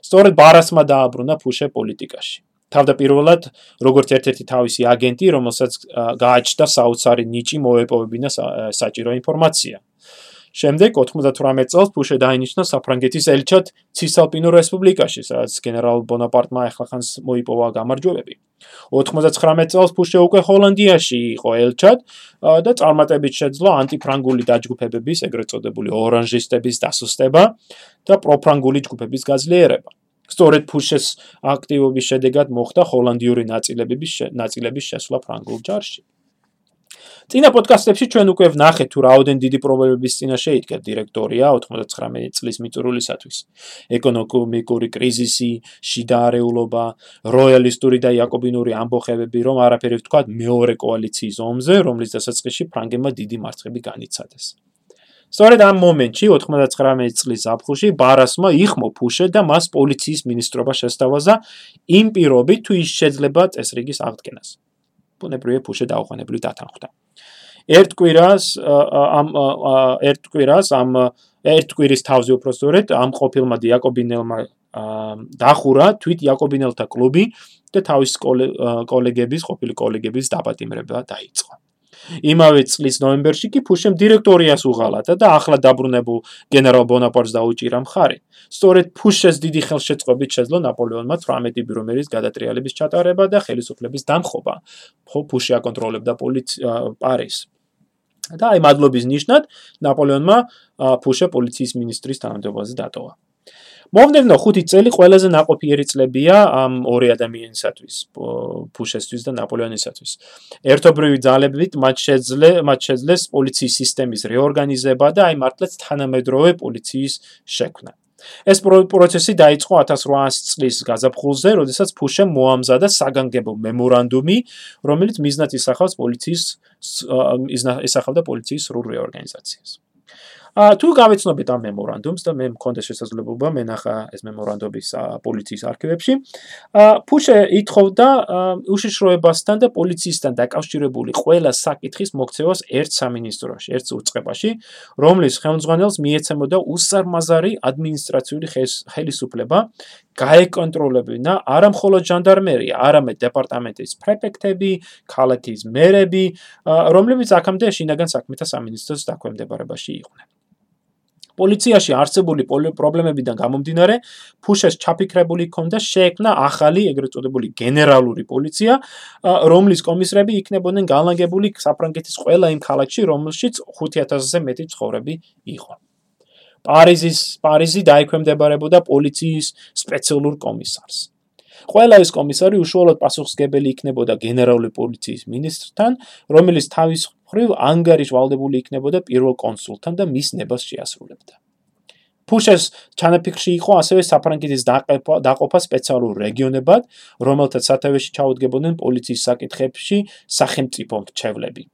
სწორედ ბარასმა დააბრუნა ფუშე პოლიტიკაში. თავდაპირველად, როგორც ერთ-ერთი თავისი აგენტი, რომელსაც გააჩნდა საოცარი ნიჭი მოეპოვებინა საჭირო ინფორმაცია. შემდეგ 98 წელს ფუშე დაინიშნა საფრანგეთის ელჩად ცისალპინო რესპუბლიკაში, სადაც გენერალ ბონაპარტმა ახალხანს მოიპოვა გამარჯვებები. 99 წელს ფუშე უკვე ჰოლანდიაში იყო ელჩად და წარმატებით შეძლო ანტიფრანგული დაჯგუფებების, ეგრეთ წოდებული ორანჟისტების დასუსტება და პროფრანგული ჯგუფების გაძლიერება. სწორედ ფუშეს აქტივობის შედეგად მოხდა ჰოლანდიური ნაწილებების ნაწილების შესვლა ფრანგულ ჯარში. წინა პოდკასტებში ჩვენ უკვე ვნახეთ თუ რაოდენ დიდი პრობლემების წინაშე იდგა დირექტორია 99 წლის მიწურულისათვის. ეკონომიკური კრიზისი, შიდა არეულობა, როიალისტური და იაკობინური ამბოხებები, რომ არაფერი ვთქვა მეორე კოალიციის ომზე, რომლის დასაწყისში ფრანგებმა დიდი მარცხები განიცადეს. სწორედ ამ მომენტში 99 წლის ზაფხულში ბარასმა იხმო ფუშე და მას პოლიციის მინისტრობა შესთავაზა იმ პირობით თუ ის შეიძლება წესრიგის აღდგენას. ბუნებრივია ფუშე დაუყოვნებლივ დათანხმდა. ერთ კვირას ამ ერთ კვირას ამ ერთ კვირის თავზე უფრო სწორედ ამ ყოფილმა დიაკობინელმა დახურა თვით იაკობინელთა კლუბი და თავის კოლეგების ყოფილი კოლეგების დაპატიმრება დაიწყო. იმავე წლის ნოემბერში კი ფუშემ დირექტორიას უღალატა და ახლა დაბრუნებულ გენერალ ბონაპარტს დაუჭირა მხარი. სწორედ ფუშეს დიდი ხელშეწყობით შეძლო ნაპოლეონმა 18 ბირომერის გადატრიალების ჩატარება და ხელისუფლების დამხობა. ფუში აკონტროლებდა პარიზს. და აი მადლობის ნიშნად ნაპოლეონმა ფუშე პოლიციის მინისტრის თანამდებობაზე დატოვა. მომდევნო 5 წელი ყველაზე ნაყოფიერი წლებია ამ ორი ადამიანისათვის, ფუშესთვის და ნაპოლეონისათვის. ერთობლივი ძალებით მათ შეძლე მათ შეძლეს პოლიციის სისტემის რეორგანიზება და აი მართლაც თანამედროვე პოლიციის შექმნა. ეს პროცესი დაიწყო 1800 წლის გაზაფხულზე, როდესაც ფუშემ მოამზადა საგანგებო მემორანდუმი, რომელიც მიზნად ისახავს პოლიციის ისახავდა პოლიციის სრულ რეორგანიზაციას. ა თუ გავეცნობით ამ მემორანდუმს და მე მქონდა შესაძლებლობა მენახა ეს მემორანდუმის პოლიციის არქივებში. ა ფუშე ითხოვდა უშიშროებასთან და პოლიციისთან დაკავშირებული ყველა საკითხის მოქცევას ერთ სამინისტროში ერთ უწყებაში რომლის ხელმძღვანელს მიეცემოდა უსარმაზარი ადმინისტრაციული ხელისუფლება გაეკონტროლებინა არა მხოლოდ ჟანდარმერია არამედ დეპარტამენტის პრეფექტები ქალაქის მერები რომლებიც აქამდე შინაგან საქმეთა სამინისტროს დაქვემდებარებაში იყვნენ პოლიციაში არსებული პრობლემებიდან გამომდინარე, ფუშეს ჩაფიქრებული ჰქონდა შეექმნა ახალი, ეგრეთ წოდებული გენერალური პოლიცია, რომლის კომისრები იქნებოდნენ განლაგებული საფრანგეთის ყველა იმ ქალაქში, რომელშიც 5000-ზე მეტი ცხოვრები იყო. პარიზის პარიზი დაიქვემდებარებოდა პოლიციის სპეციალურ კომისარს. ყველა ეს კომისარი უშუალოდ პასუხისგებელი იქნებოდა გენერალური პოლიციის მინისტრთან, რომელიც თავის ხრივ ანგარიშვალდებული იქნებოდა პირველ კონსულთან და მის ნებას შეასრულებდა. ფუშეს ჩანაფიქრში იყო ასევე საფრანგეთის დაყოფა სპეციალურ რეგიონებად, რომელთაც სათავეში ჩაუდგებოდნენ პოლიციის საკითხებში სახელმწიფო მრჩევლები.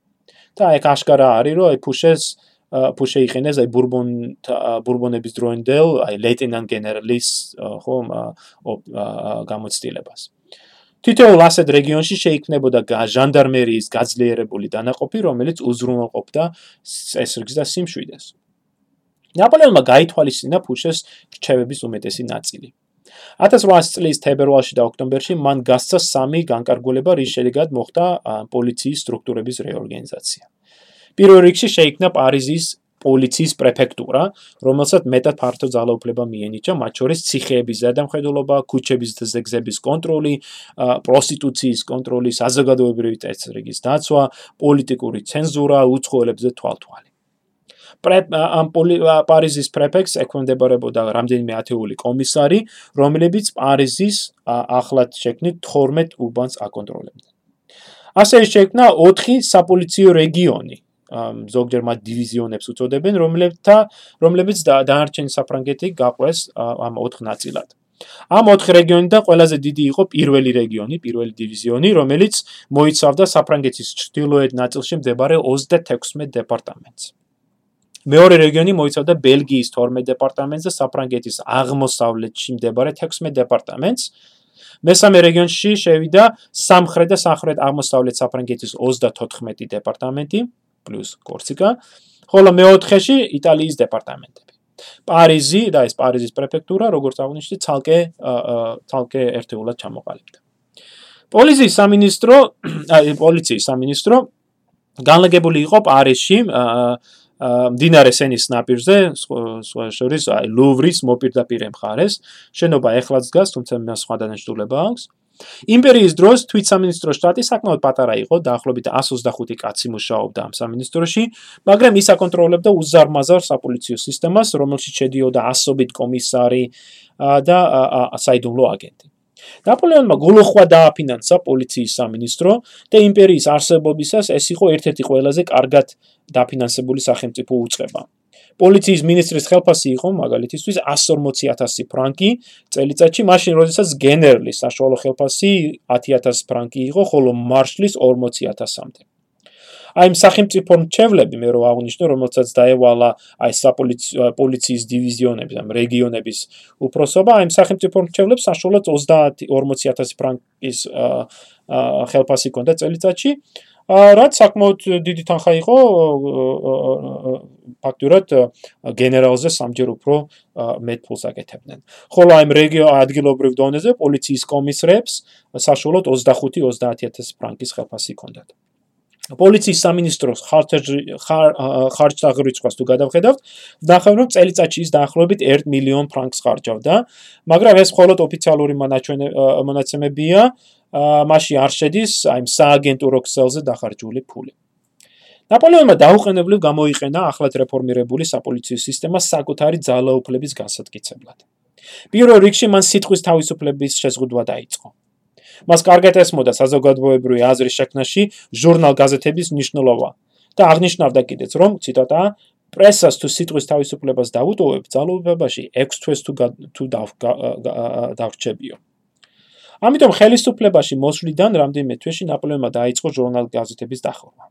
და ეგ აშკარა არის, რომ ფუშეს ფუშე იყენეს აი ბურბონ ბურბონების დროინდელ, აი ლეიტენანტ გენერალის ხომ გამოცდილებას. თითოეულ ასეთ რეგიონში შეიქმნებოდა ჟანდარმერიის გაძლიერებული დანაყოფი, რომელიც უზრუნველყოფდა წესრიგს და სიმშვიდეს. ნაპოლეონმა გაითვალისწინა ფუშეს რჩევების უმეტესი ნაწილი. 1800 წლის თებერვალში და ოქტომბერში მან გასცა სამი განკარგულება, რის შედეგად მოხდა პოლიციის სტრუქტურების რეორგანიზაცია. პირველ რიგში შეიქმნა პარიზის პოლიციის პრეფექტურა, რომელსაც მეტად ფართო ძალაუფლება მიენიჭა, მათ შორის ციხეების ზედამხედველობა, ქუჩების და ზეგზების კონტროლი, პროსტიტუციის კონტროლი, საზოგადოებრივი წესრიგის დაცვა, პოლიტიკური ცენზურა, უცხოელებზე თვალთვალი. ამ პარიზის პრეფექტს ექვემდებარებოდა რამდენიმე ათეული კომისარი, რომლებიც პარიზის ახლად შექმნით 12 უბანს აკონტროლებდნენ. ასე შექმნა 4 საპოლიციო რეგიონი, ზოგჯერ მათ დივიზიონებს უწოდებენ, რომლებთა რომლებიც დაარჩენ საფრანგეთი გაყვეს ამ 4 ნაწილად. ამ 4 რეგიონიდან ყველაზე დიდი იყო პირველი რეგიონი, პირველი დივიზიონი, რომელიც მოიცავდა საფრანგეთის ჩრდილოეთ ნაწილში მდებარე 36 დეპარტამენტს. მეორე რეგიონი მოიცავდა ბელგიის 12 დეპარტამენტს და საფრანგეთის აღმოსავლეთში მდებარე 16 დეპარტამენტს. მესამე რეგიონში შევიდა სამხრეთ და სამხრეთ აღმოსავლეთ საფრანგეთის 34 დეპარტამენტი. პლუს კორსიკა, ხოლო მეოთხეში იტალიის დეპარტამენტები. პარიზი და ეს პარიზის პრეფექტურა, როგორც აღნიშნეთ, ცალკე ცალკე ერთეულად ჩამოყალიბდა. პოლიციის სამინისტრო, აი პოლიციის სამინისტრო განლაგებული იყო პარიზში, დინარე სენის ნაპირზე, სხვა შორის აი ლუვრის მოპირდაპირე მხარეს. შენობა ეხლაც დგას, თუმცა მას სხვა დანაშაულება აქვს. იმპერიის დროს თვითსამინისტრო შტატი საკმაოდ პატარა იყო, დაახლოებით 125 კაცი მუშაობდა ამ სამინისტროში, მაგრამ ის აკონტროლებდა უზარმაზარ საპოლიციო სისტემას, რომელშიც შედიოდა ასობით კომისარი და საიდუმლო აგენტი. ნაპოლეონმა გულოხვა დააფინანსა პოლიციის სამინისტრო და იმპერიის არსებობისას ეს იყო ერთ-ერთი ყველაზე კარგად დაფინანსებული სახელმწიფო უწყება. პოლიციის მინისტრის ხელფასი იყო მაგალითისთვის 140000 ფრანკი წელიწადში, მაშინ როდესაც გენერლის საშუალო ხელფასი 10000 ფრანკი იყო, ხოლო მარშლის 40000-მდე. აი სახელმწიფო მრჩევლები მე რო აღნიშნე, რომელსაც დაევალა აი საპოლიციო პოლიციის დივიზიონების, ამ რეგიონების უფროსობა, აი სახელმწიფო მრჩევლებს საშუალოდ 30 40000 ფრანკის ხელფასი ჰქონდა წელიწადში. რაც საკმაოდ დიდი თანხა იყო ფაქტურად გენერალზე სამჯერ უფრო მეტ ფულს აკეთებდნენ. ხოლო აი რეგიო ადგილობრივ დონეზე პოლიციის კომისრებს საშუალოდ 25-30000 ფრანკის ხელფასი ჰქონდათ. პოლიციის სამინისტროს ხარჯთაღრიცხვას თუ გადავხედავთ, ნახავთ რომ წელიწადში ის დაახლოებით 1 მილიონ ფრანკს ხარჯავდა, მაგრამ ეს მხოლოდ ოფიციალური მონაცემებია, მასში არ შედის აი სააგენტურო ქსელზე დახარჯული ფული. ნაპოლეონმა დაუყენებლივ გამოიყენა ახლად რეფორმირებული საპოლიციო სისტემა საკუთარი ძალაუფლების გასატკიცებლად. პირველ რიგში მან სიტყვის თავისუფლების შეზღუდვა დაიწყო. მას კარგად ესმოდა საზოგადოებრივი აზრის შექმნაში ჟურნალ-გაზეთების მნიშვნელობა და აღნიშნავდა კიდეც, რომ ციტატა პრესას თუ სიტყვის თავისუფლებას დაუტოვებ, ძალაუფლებაში 6 თვეს თუ თუ დავრჩებიო. ამიტომ ხელისუფლებაში მოსვლიდან რამდენიმე თვეში ნაპოლეონმა დაიწყო ჟურნალ-გაზეთების დახურვა.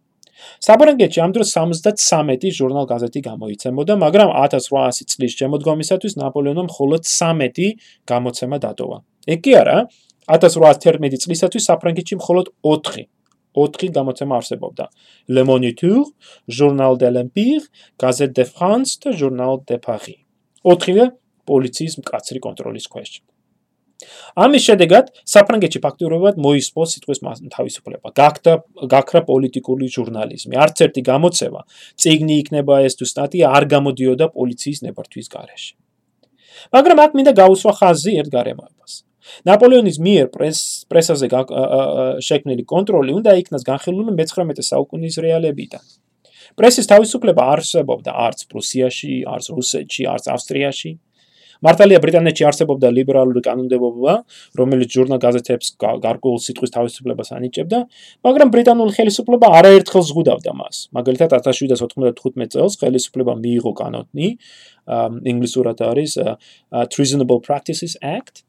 საბრანგეთში ამ დროს 73 ჟურნალ-გაზეთი გამოიცემოდა, მაგრამ 1800 წლის შემოდგომისათვის ნაპოლეონმა მხოლოდ 13 გამოცემა დატოვა. ეგ კი არა, 1811 წლისათვის საფრანგეთში მხოლოდ 4 4 გამოცემა არსებობდა. Le Moniteur, Journal de l'Empire, Gazette de France და Journal de Paris. 4-ვე პოლიციის მკაცრი კონტროლის ქვეშ. ამის შედეგად საფრანგეთში ფაქტობრივად მოისპო სიტყვის თავისუფლება. გაქდა გაქრა პოლიტიკური ჟურნალიზმი. არც ერთი გამოცემა, წიგნი იქნება ეს თუ სტატია არ გამოდიოდა პოლიციის ნებართვის გარეშე. მაგრამ აქ მინდა გაუსვა ხაზი ერთ გარემოებას. ნაპოლეონის მიერ პრეს პრესაზე შექმნილი კონტროლი უნდა იქნას განხილული მე-19 საუკუნის რეალებიდან. პრესის თავისუფლება არსებობდა არც პრუსიაში, არც რუსეთში, არც ავსტრიაში. მართალია ბრიტანეთში არსებობდა ლიბერალური კანონმდებლობა, რომელიც ჟურნალ-გაზეთებს გარკვეულ სიტყვის თავისუფლებას ანიჭებდა, მაგრამ ბრიტანული ხელისუფლება არაერთხელ ზღუდავდა მას. მაგალითად 1795 წელს ხელისუფლება მიიღო კანონი, ინგლისურად არის Treasonable Practices Act,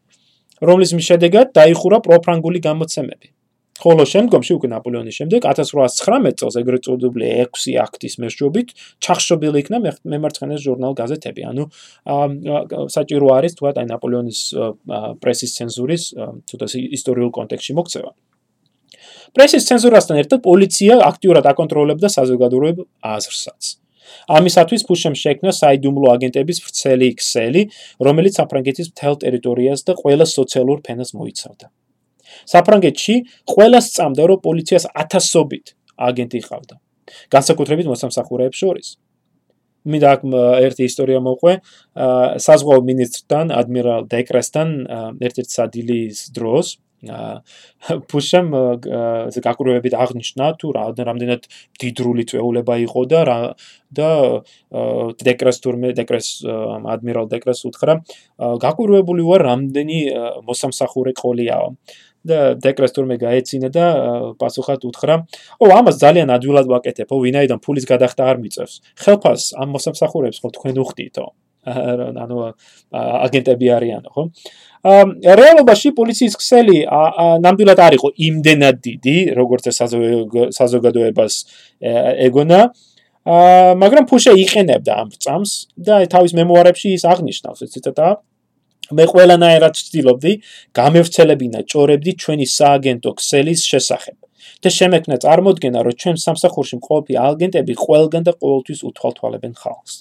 რომლის შედეგად დაიხურა პროფრანგული გამოცემები. ხოლო შემდგომში უკვე ნაპოლეონის შემდეგ 1819 წელს ეგრეთ წოდებული 6 აქტის მეშვეობით ჩახშობილი იქნა მემარცხენე ჟურნალ გაზეთები. ანუ საჭირო არის თქვა აი ნაპოლეონის პრესის ცენზურის თუთა ისტორიულ კონტექსტში მოქცევა. პრესის ცენზურასთან ერთად პოლიცია აქტიურად აკონტროლებდა საზოგადოებრივ აზრსაც. ამისათვის ფუშემ შექმნა საიდუმლო აგენტების ვრცელი ქსელი, რომელიც საფრანგეთის მთელ ტერიტორიას და ყველა სოციალურ ფენას მოიცავდა. საფრანგეთში ყველა სწამდა, რომ პოლიციას ათასობით აგენტი ყავდა. განსაკუთრებით მოსამსახურეებს შორის. მე და ერთი ისტორია მოყვე, საზღვაო მინისტრთან, ადმირალ დეკრესთან ერთ-ერთ სადილის დროს ფუშამ ეს გაკურვებით აღნიშნა თუ რამდენად დიდრული წვეულება იყო და და დეკრეს თურმე დეკრეს ადმირალ დეკრეს უთხრა გაკურვებული ვარ რამდენი მოსამსახურე ყოლიაო და დეკრეს თურმე გაეცინა და პასუხად უთხრა ო ამას ძალიან ადვილად ვაკეთებ ო ვინაიდან ფულის გადახდა არ მიწევს. ხელფას ამ მოსამსახურებს ხო თქვენ უხდითო ანუ აგენტები არიანო ხო? რეალობაში პოლიციის ქსელი ნამდვილად არ იყო იმდენად დიდი, როგორც საზოგადოებას ეგონა. მაგრამ ფუშე იყენებდა ამ წამს და თავის მემუარებში ის აღნიშნავს, ციტატა მე ყველანაირად ვცდილობდი გამევრცელებინა ჭორებდი ჩვენი სააგენტო ქსელის შესახებ. და შემექნა წარმოდგენა, რომ ჩვენ სამსახურში მყოფი აგენტები ყველგან და ყოველთვის უთვალთვალებენ ხალხს.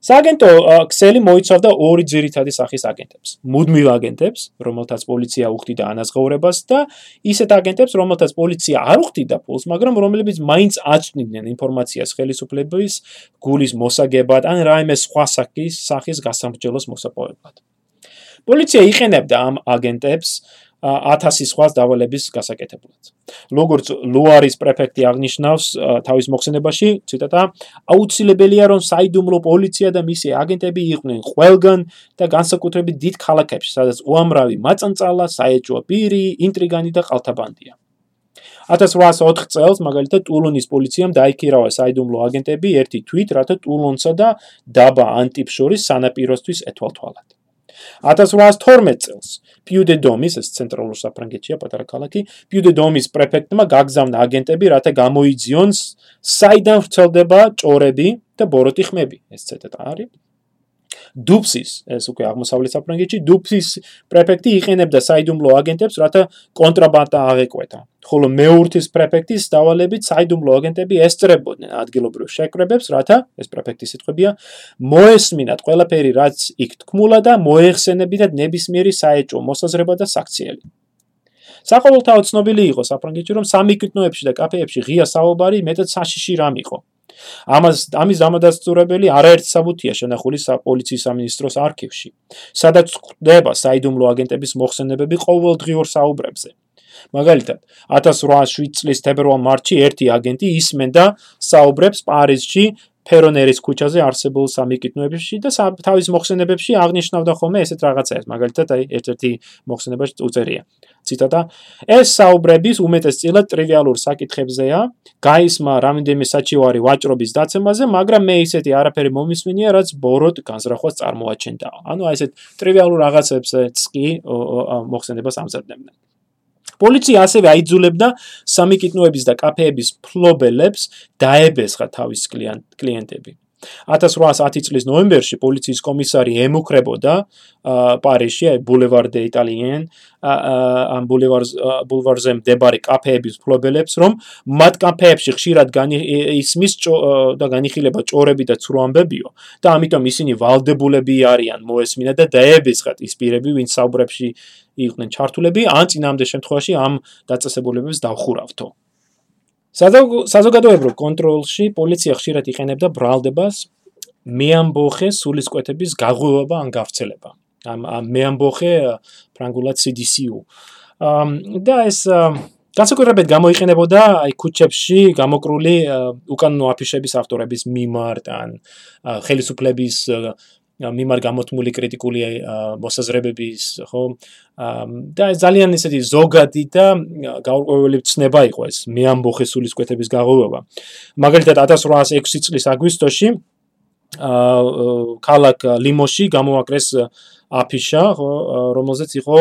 სააგენტო ქსელი მოიცავდა ორი ძირითადი სახის აგენტებს. მუდმივ აგენტებს, რომელთაც პოლიცია უხდიდა ანაზღაურებას და ისეთ აგენტებს, რომელთაც პოლიცია არ უხდიდა ფულს, მაგრამ რომლებიც მაინც აწვდიდნენ ინფორმაციას ხელისუფლების გულის მოსაგებად ან რაიმე სხვა სახის სახის გასამრჯელოს მოსაპოვებლად. პოლიცია იყენებდა ამ აგენტებს 1000 სხვა დავალების გასაკეთებლად. როგორც ლუარის პრეფექტი აღნიშნავს თავის მოხსენებაში, ციტატა: აუცილებელია რომ საიდუმლო პოლიცია და მისი აგენტები იყვნენ ყველგან და განსაკუთრებით დიდ ქალაქებში, სადაც უამრავი მაწანწალა, საეჭვო პირი, ინტრიგანი და ყალთაბანდია. 1804 წელს მაგალითად ტულონის პოლიციამ დაიქირავა საიდუმლო აგენტები ერთი თვით, რათა ტულონსა და დაბა ანტიფშორის სანაპიროსთვის ეთვალთვალათ. 1812 წელს პიუდე დომის ეს ცენტრალურ საფრანგეთია პატარა ქალაქი პიუდე დომის პრეფექტმა გაგზავნა აგენტები რათა გამოიძიონ საიდან ვრცელდება ჭორები და ბოროტი ხმები. ეს ცეტა არის დუფსის ეს უკვე აღმოსავლეთ საფრანგეთში დუფსის პრეფექტი იყენებდა საიდუმლო აგენტებს რათა კონტრაბანდა აღეკვეთა. ხოლო მეურთის პრეფექტის დავალებით საიდუმლო აგენტები ესწრებოდნენ ადგილობრივ შეკრებებს რათა ეს პრეფექტის სიტყვებია მოესმინათ ყველაფერი რაც იქ თქმულა და მოეხსენებინათ ნებისმიერი საეჭვო მოსაზრება და საქციელი. საყოველთაო ცნობილი იყო საფრანგეთში რომ სამიკიტნოებში და კაფეებში ღია საუბარი მეტად საშიში რამ იყო ამას ამის დამადასტურებელი არაერთ საბუთია შენახული პოლიციის სამინისტროს არქივში, სადაც ხდება საიდუმლო აგენტების მოხსენებები ყოველდღიურ საუბრებზე. მაგალითად, 1807 წლის თებერვალ-მარტში ერთი აგენტი ისმენდა საუბრებს პარიზში ფერონერის ქუჩაზე არსებულ სამიკიტნოებში და თავის მოხსენებებში აღნიშნავდა ხოლმე ესეთ რაღაცებს. მაგალითად, აი ერთ-ერთი მოხსენება უწერია. ციტატა: ეს საუბრების უმეტესწილად ტრივიალურ საკითხებზეა, გაისმა რამდენიმე საჩივარი ვაჭრობის დაცემაზე, მაგრამ მე ისეთი არაფერი მომისმინია, რაც ბოროტ განზრახვას წარმოაჩენდა. ანუ აი ესეთ ტრივიალურ რაღაცებსაც კი მოხსენებას ამზადებდნენ. პოლიცია ასევე აიძულებდა სამიკიტნოების და კაფეების ფლობელებს დაებესხა თავის კლიენტები. 1810 წლის ნოემბერში პოლიციის კომისარი ემუქრებოდა პარიზში, აი ბულევარ დე იტალიენ, ამ ბულევარს ბულვარზე მდებარე კაფეების ფლობელებს, რომ მათ კაფეებში ხშირად ისმის და განიხილება ჭორები და ცრუამბებიო და ამიტომ ისინი ვალდებულები არიან მოესმინა და დაებესხათ ის პირები, ვინც საუბრებში იყვნენ ჩართულები, ან წინამდე შემთხვევაში ამ დაწესებულებებს დავხურავთო. საზოგადოებრივ კონტროლში პოლიცია ხშირად იყენებდა ბრალდებას მეამბოხე სულისკვეთების გაღვივება ან გავრცელება. ამ მეამბოხე ფრანგულად CDCU. და ეს განსაკუთრებით გამოიყენებოდა აი ქუჩებში გამოკრული უკანონო აფიშების ავტორების მიმართ ან ხელისუფლების მიმარ გამოთმული კრიტიკული მოსაზრებების, ხო? და ძალიან ისეთი ზოგადი და გაურკვეველი ცნება იყო ეს მეამბოხე სულისკვეთების გაღვივა. მაგალითად 1806 წლის აგვისტოში აა ქალაქ ლიმოში გამოაკრეს აფიშა, ხო, რომელზეც იყო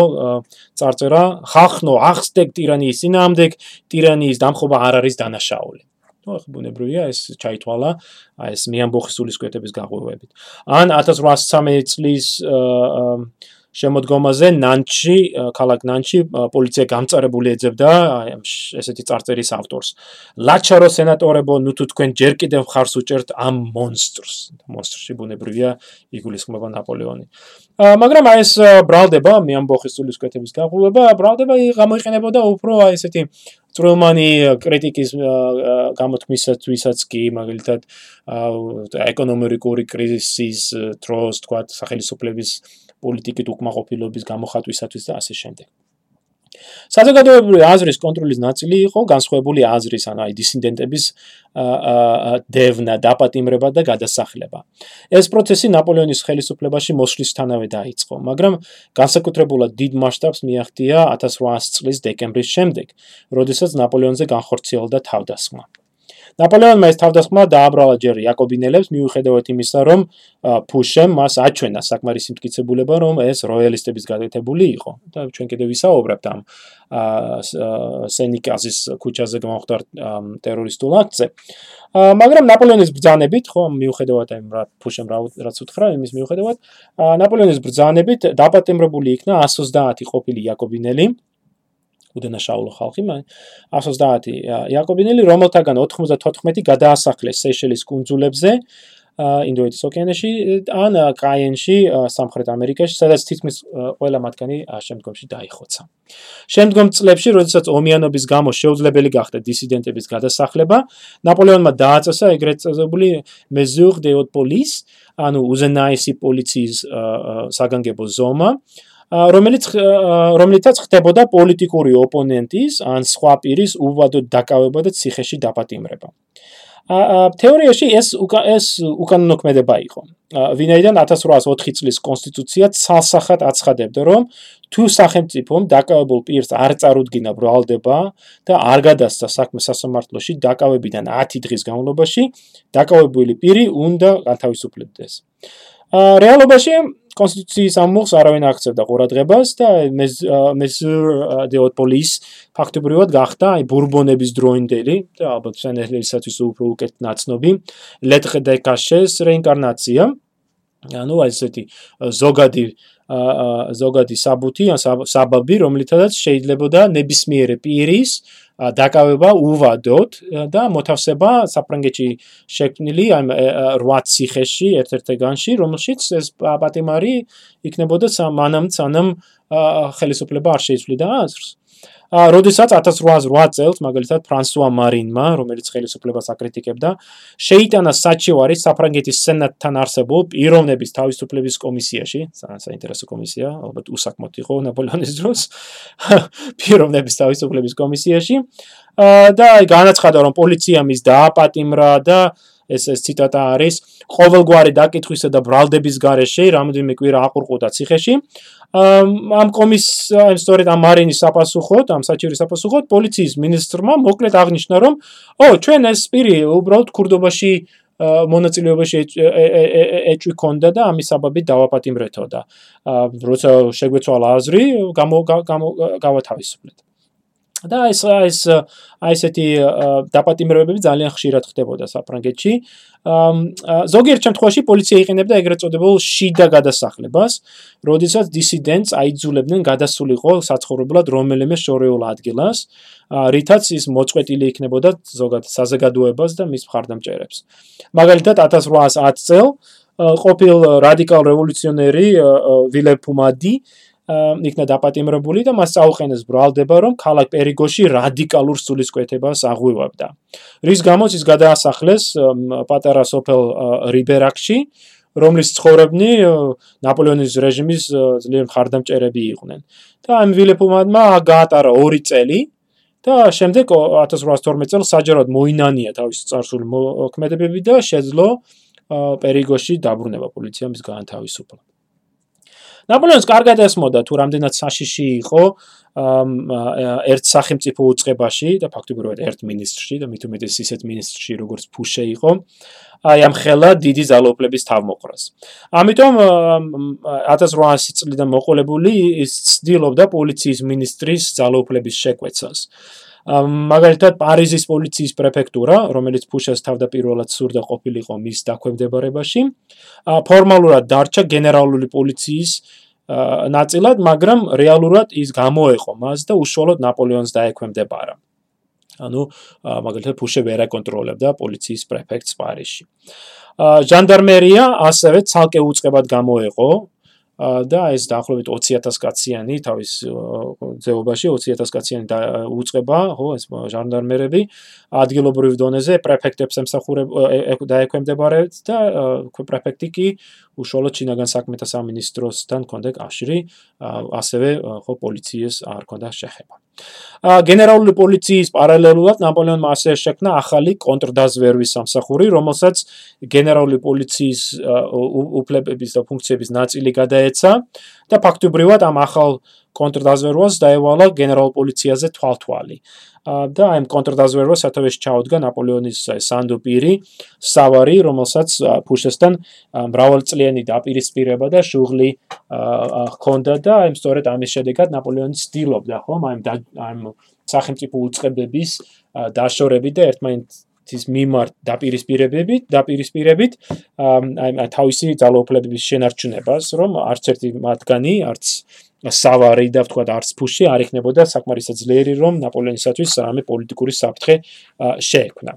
წარწერა ხახნო ახსტეკ ტირანიის წინააღმდეგ ტირანიის დამხობა არ არის დანაშაული. Ну ახ ბუნებრივია ეს ჩაითვალა აი ეს მეამბოხის სულისკვეთების გაღვივებით ან 1813 წლის შემოდგომაზე ნანჩი ქალაქ ნანჩი პოლიცია გამწარებული ეძებდა ესეთი წარწერის ავტორს. ლაჩარო სენატორებო ნუ თუ თქვენ ჯერ კიდევ ხარს უჭერთ ამ მონსტრს. მონსტრში ბუნებრივია იგულისხმება ნაპოლეონი. მაგრამ აი ეს ბრალდება მეამბოხის სულისკვეთების გაღვივება ბრალდება გამოიყენებოდა უფრო აი ესეთი წრომანი კრიტიკის გამოთქმისათვისაც კი მაგალითად ეკონომიკური კრიზისის დროს თქვა სახელმწიფოების პოლიტიკით უკმაყოფილების გამოხატვისათვის და ასე შემდეგ. საზოგადოებრივი აზრის კონტროლის ნაწილი იყო განსხვავებული აზრის, ანუ აი დისიდენტების დევნა, დაპატიმრება და გადასახლება. ეს პროცესი ნაპოლეონის ხელისუფლებაში მოსვლისთანავე დაიწყო, მაგრამ განსაკუთრებულად დიდ მასშტაბს მიაღწია 1800 წლის დეკემბრის შემდეგ, როდესაც ნაპოლეონზე განხორციელდა თავდასხმა. ნაპოლეონმა ეს თავდასხმა დააბრალა ჯერ იაკობინელებს მიუხედავად იმისა, რომ ფუშემ მას აჩვენა საკმარისი მტკიცებულება, რომ ეს როიალისტების გადაეთებული იყო. და ჩვენ კიდევ ვისაუბრებთ ამ სენიკაზის ქუჩაზე გამხდარ ტერორისტულ აქტზე. მაგრამ ნაპოლეონის ბრძანებით, ხო, მიუხედავად ამ რა ფუშემ რაც უთხრა, იმის მიუხედავად, ნაპოლეონის ბრძანებით დაპატიმრებული იქნა 130 ყოფილი იაკობინელი უდანაშაულო ხალხი, მაგრამ 130 იაკობინელი, რომელთაგან 94 გადაასახლეს სეიშელის კუნძულებზე, ინდოეთის ოკეანეში, ან კაიენში, სამხრეთ ამერიკაში, სადაც თითქმის ყველა მათგანი შემდგომში დაიხოცა. შემდგომ წლებში, როდესაც ომიანობის გამო შეუძლებელი გახდა დისიდენტების გადასახლება, ნაპოლეონმა დააწესა ეგრეთ წოდებული mesure de haute police, ანუ უზენაესი პოლიციის საგანგებო ზომა, რომელიც რომლითაც ხდებოდა პოლიტიკური ოპონენტის ან სხვა პირის უვადო დაკავება და ციხეში დაპატიმრება. თეორიაში ეს ეს უკანონო ქმედება იყო. ვინაიდან 1804 წლის კონსტიტუცია ცალსახად აცხადებდა, რომ თუ სახელმწიფომ დაკავებულ პირს არ წარუდგინა ბრალდება და არ გადასცა საქმე სასამართლოში დაკავებიდან 10 დღის განმავლობაში, დაკავებული პირი უნდა განთავისუფლებდეს. რეალობაში კონსტიტუციის ამბობს არავინ აქცევდა ყურადღებას და მეზურ დეოთ პოლის ფაქტობრივად გახდა აი ბურბონების დროინდელი და ალბათ სენელისათვის უფრო უკეთ ნაცნობი. ლეტრე დე კაშეს რეინკარნაცია ანუ ესეთი ზოგადი ზოგადი საბუთი ან საბაბი რომლითაც შეიძლებოდა ნებისმიერი პირის დაკავება უვადოთ და მოთავსება საფრანგეთში შექმნილი ამ 8 ციხეში ერთ-ერთგანში, რომელშიც ეს პატიმარი იქნებოდა მანამ სანამ ხელისუფლება არ შეიცვლიდა აზრს. როდესაც 1808 წელს მაგალითად ფრანსუა მარინმა, რომელიც ხელისუფლებას აკრიტიკებდა, შეიტანა საჩივარი საფრანგეთის სენატთან არსებულ პიროვნების თავისუფლების კომისიაში, საინტერესო კომისია, ალბათ უსაკმოთ იყო ნაპოლეონის დროს, პიროვნების თავისუფლების კომისიაში. და განაცხადა, რომ პოლიცია მის დააპატიმრა და ეს ეს ციტატა არის ყოველგვარი დაკითხვისა და ბრალდების გარეშე რამოდენიმე კვირა აყურყუდა ციხეში. ამ კომის ამ სწორედ ამ მარინის საპასუხოდ ამ საჩივრის საპასუხოდ პოლიციის მინისტრმა მოკლედ აღნიშნა რომ ო ჩვენ ეს პირი უბრალოდ ქურდობაში მონაწილეობაში ეჭვი ქონდა და ამის საბაბით დავაპატიმრეთო და როცა შეგვეცვალა აზრი გამო გავათავისუფლეთ და ეს ეს აი ესეთი დაპატიმრებები ძალიან ხშირად ხდებოდა საფრანგეთში. ზოგიერთ შემთხვევაში პოლიცია იყენებდა ეგრეთ წოდებულ შიდა გადასახლებას, როდესაც დისიდენტს აიძულებდნენ გადასულიყო საცხოვრებლად რომელიმე შორეულ ადგილას, რითაც ის მოწყვეტილი იქნებოდა ზოგადად საზოგადოებას და მის მხარდამჭერებს. მაგალითად 1810 წელს ყოფილ რადიკალ რევოლუციონერი ვილე პუმადი იქნა დაპატიმრებული და მას წაუყენეს ბრალდება რომ ქალაქ პერიგოში რადიკალურ სულისკვეთებას აღვივებდა. რის გამოც ის გადაასახლეს პატარა სოფელ რიბერაკში, რომლის ცხოვრებნი ნაპოლეონის რეჟიმის ძლიერ მხარდამჭერები იყვნენ. და ამ ვილეპუმადმა გაატარა 2 წელი და შემდეგ 1812 წელს საჯაროდ მოინანია თავისი წარსული მოქმედებები და შეძლო პერიგოში დაბრუნება პოლიციამ ის განთავისუფლა. ნაპოლეონს კარგად ესმოდა თუ რამდენად საშიში იყო ერთ სახელმწიფო უწყებაში და ფაქტობრივად ერთ მინისტრში და მით უმეტეს ისეთ მინისტრში როგორც ფუშე იყო აი ამ ხელა დიდი ძალაუფლების თავმოყრას. ამიტომ 1800 წლიდან მოყოლებული ის ცდილობდა პოლიციის მინისტრის ძალაუფლების შეკვეცას. მაგალითად პარიზის პოლიციის პრეფექტურა, რომელიც ფუშას თავდაპირველად სურდა ყოფილიყო მის დაქვემდებარებაში, ფორმალურად დარჩა გენერალური პოლიციის ნაწილად, მაგრამ რეალურად ის გამოეყო მას და უშუალოდ ნაპოლეონს დაექვემდებარა. ანუ მაგალითად ფუშე ვერ აკონტროლებდა პოლიციის პრეფექტს პარიზში. ჟანდარმერია ასევე ცალკე უწყებად გამოეყო და ეს დაახლოებით 20000 კაციანი თავის ძეობაში 20000 კაციანი უწყება, ხო, ეს ჟანდარმერები ადგილობრივ დონეზე პრეფექტებს ემსახურებ დაექვემდებარებთ და პრეფექტი კი უშუალოდ ჩინაგან საქმეთა სამინისტროსთან კონდა კავშირი, ასევე ხო პოლიციის არ კონდა შეხება. გენერალური პოლიციის პარალელურად ნაპოლეონმა ასე შექმნა ახალი კონტრდაზვერვის სამსახური, რომელსაც გენერალური პოლიციის უფლებების და ფუნქციების ნაწილი გადაეცა და ფაქტობრივად ამ ახალ კონტრდაზვერვას დაევალა გენერალურ პოლიციაზე თვალთვალი. და აი კონტრდაზვერვას სათავეში ჩაუდგა ნაპოლეონის სანდო პირი, სავარი, რომელსაც ფუშესთან მრავალწლიანი დაპირისპირება და შუღლი ჰქონდა და აი სწორედ ამის შედეგად ნაპოლეონი ცდილობდა ხომ აი ამ სახელმწიფო უწყებების დაშორებით და ერთმანეთს ის მიმართ დაპირისპირებებით, დაპირისპირებით აი თავისი ძალაუფლებების შენარჩუნებას, რომ არც ერთი მათგანი, არც სავარი და ვთქვათ არც ფუში არ იქნებოდა საკმარისად ძლიერი რომ ნაპოლეონისათვის რამე პოლიტიკური საფრთხე შეექმნა.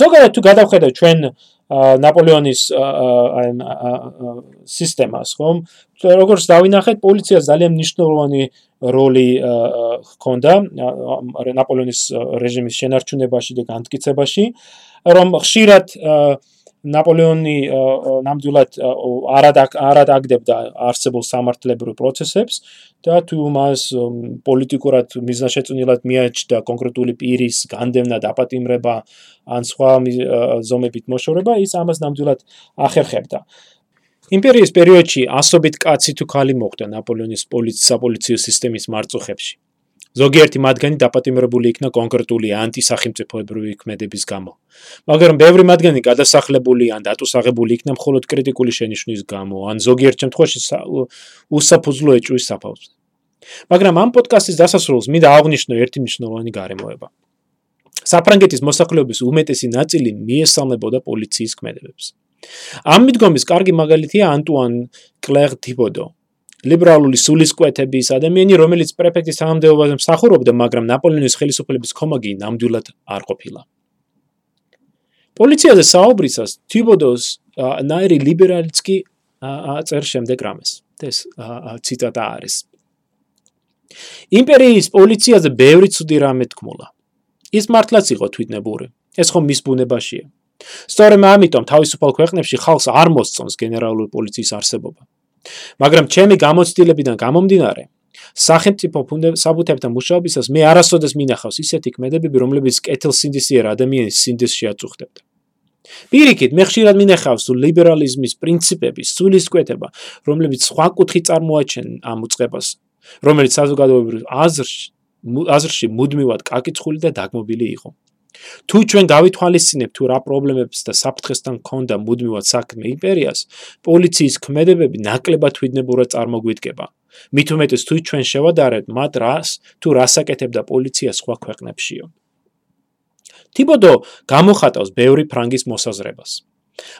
ზოგადად თუ გადავხედავ ჩვენ ნაპოლეონის აი სისტემას, ხომ? როგორც დავინახეთ, პოლიციას ძალიან მნიშვნელოვანი როლი ჰქონდა ნაპოლეონის რეჟიმის შენარჩუნებაში და განმტკიცებაში, რომ ხშირად ნაპოლეონი ნამდვილად არად აგდებდა არსებულ სამართლებრივ პროცესებს და თუ მას პოლიტიკურად მიზნაშეწონილად მიაჩნდა კონკრეტული პირის განდევნა და აპატიმრება ან სხვა ზომებით მოშორება, ის ამას ნამდვილად ახერხებდა. იმპერიის პერიოდში ასობით კაცი თუ ხალი მოხდა ნაპოლეონის პოლიციის საპოლიციო სისტემის მარწუხებში. ზოგიერთი მათგანი დაპატიმრებული იქნა კონკრეტული ანტისახელმწიფოებრივი ქმედების გამო. მაგრამ ბევრი მათგანი გადასახლებული ან დატუსაღებული იქნა მხოლოდ კრიტიკული შენიშვნის გამო, ან ზოგიერთ შემთხვევაში უსაფუძვლო ეჭვის საფავზე. მაგრამ ამ პოდკასტის დასასრულს მინდა აღვნიშნო ერთი მნიშვნელოვანი გარემოება. საფრანგეთის მოსახლეობის უმეტესი ნაწილი მიესალმებოდა პოლიციის ქმედებებს. ამ მიდგომის კარგი მაგალითია ანტუან კლერ ტიბოდო, ლიბერალური სულისკვეთების ადამიანი, რომელიც პრეფექტის თანამდებობაზე მსახურობდა, მაგრამ ნაპოლეონის ხელისუფლების კომაგი ნამდვილად არ ყოფილა. პოლიციაზე საუბრისას თიბოდოს ნაირი ლიბერალიც კი აწერ შემდეგ რამეს. ეს ციტატა არის. იმპერიის პოლიციაზე ბევრი ცუდი რამე თქმულა. ის მართლაც იყო თვითნებური. ეს ხომ მის ბუნებაშია. სწორედ ამიტომ თავისუფალ ქვეყნებში ხალხს არ მოსწონს გენერალური პოლიციის არსებობა. მაგრამ ჩემი გამოცდილებიდან გამომდინარე, სახელმწიფო საბუთებთან მუშაობისას მე არასოდეს მინახავს ისეთი ქმედებები, რომლებიც კეთილსინდისიერ ადამიანის სინდისში აწუხდებდა. პირიქით, მე ხშირად მინახავს ლიბერალიზმის პრინციპების სულისკვეთება, რომლებიც სხვა კუთხით წარმოაჩენენ ამ უწყებას, რომელიც საზოგადოებრივ აზრში აზრში მუდმივად კაკიცხული და დაგმობილი იყო. თუ ჩვენ გავითვალისწინებთ თუ რა პრობლემებს და საფრთხესთან ქონდა მუდმივად საქმე იმპერიას, პოლიციის ქმედებები ნაკლებად თვითნებურად წარმოგვიდგება. მით უმეტეს თუ ჩვენ შევადარებთ მათ რას თუ რასაკეთებდა პოლიცია სხვა ქვეყნებშიო. თიბოდო გამოხატავს ბევრი ფრანგის მოსაზრებას.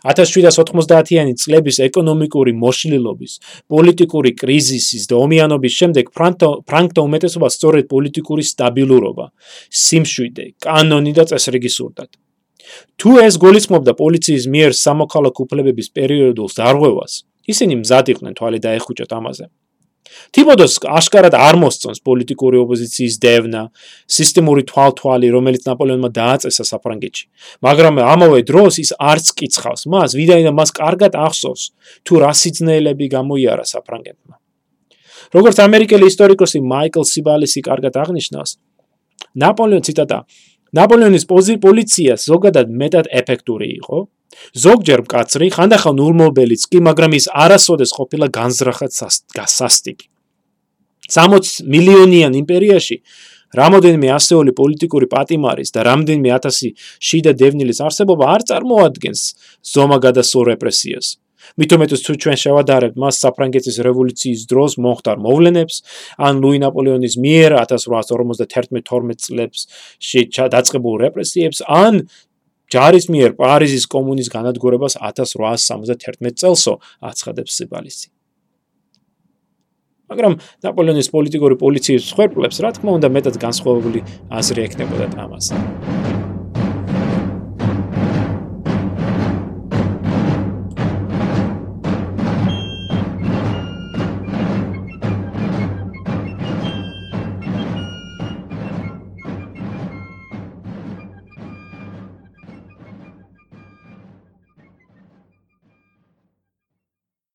1790-იანი წლების ეკონომიკური მოშლილობის, პოლიტიკური კრიზისის და ომიანობის შემდეგ ფრანკთა უმეტესობა სწორედ პოლიტიკური სტაბილურობა, სიმშვიდე, კანონი და წესრიგი სურდათ. თუ ეს გულისხმობდა პოლიციის მიერ სამოქალაქო უფლებების პერიოდულ დარღვევას, ისინი მზად იყვნენ თვალი დაეხუჭათ ამაზე. თიბოდოს აშკარად არ მოსწონს პოლიტიკური ოპოზიციის დევნა, სისტემური თვალთვალი, რომელიც ნაპოლეონმა დააწესა საფრანგეთში. მაგრამ ამავე დროს ის არც კიცხავს მას, ვიდრე მას კარგად ახსოვს, თუ რა სიძნელეები გამოიარა საფრანგეთმა. როგორც ამერიკელი ისტორიკოსი მაიკლ სიბალისი კარგად აღნიშნავს, ნაპოლეონ ციტატა ნაპოლეონის პოლიცია ზოგადად მეტად ეფექტური იყო, ზოგჯერ მკაცრი, ხანდახან ნულმობელიც კი, მაგრამ ის არასოდეს ყოფილა განზრახად სასტიკი. 60 მილიონიან იმპერიაში რამოდენიმე ასეული პოლიტიკური პატიმარის და რამდენიმე ათასი შიდა დევნილის არსებობა არ წარმოადგენს ზომა გადასულ რეპრესიას. მithumetus თუ ჩვენ შევადარებთ მას საფრანგეთის რევოლუციის დროს მომხდარ მოვლენებს, ან ლუი ნაპოლეონის მიერ 1851-12 წლებს დაწყებულ რეპრესიებს, ან ჯარის მიერ პარიზის კომუნის განადგურებას 1871 წელსო აცხადებს სიბალისი. მაგრამ ნაპოლეონის პოლიტიკური პოლიციის ხერხლებს რა თქმა უნდა მეტად განსხვავებული აზრი ექნებოდა ამაზე.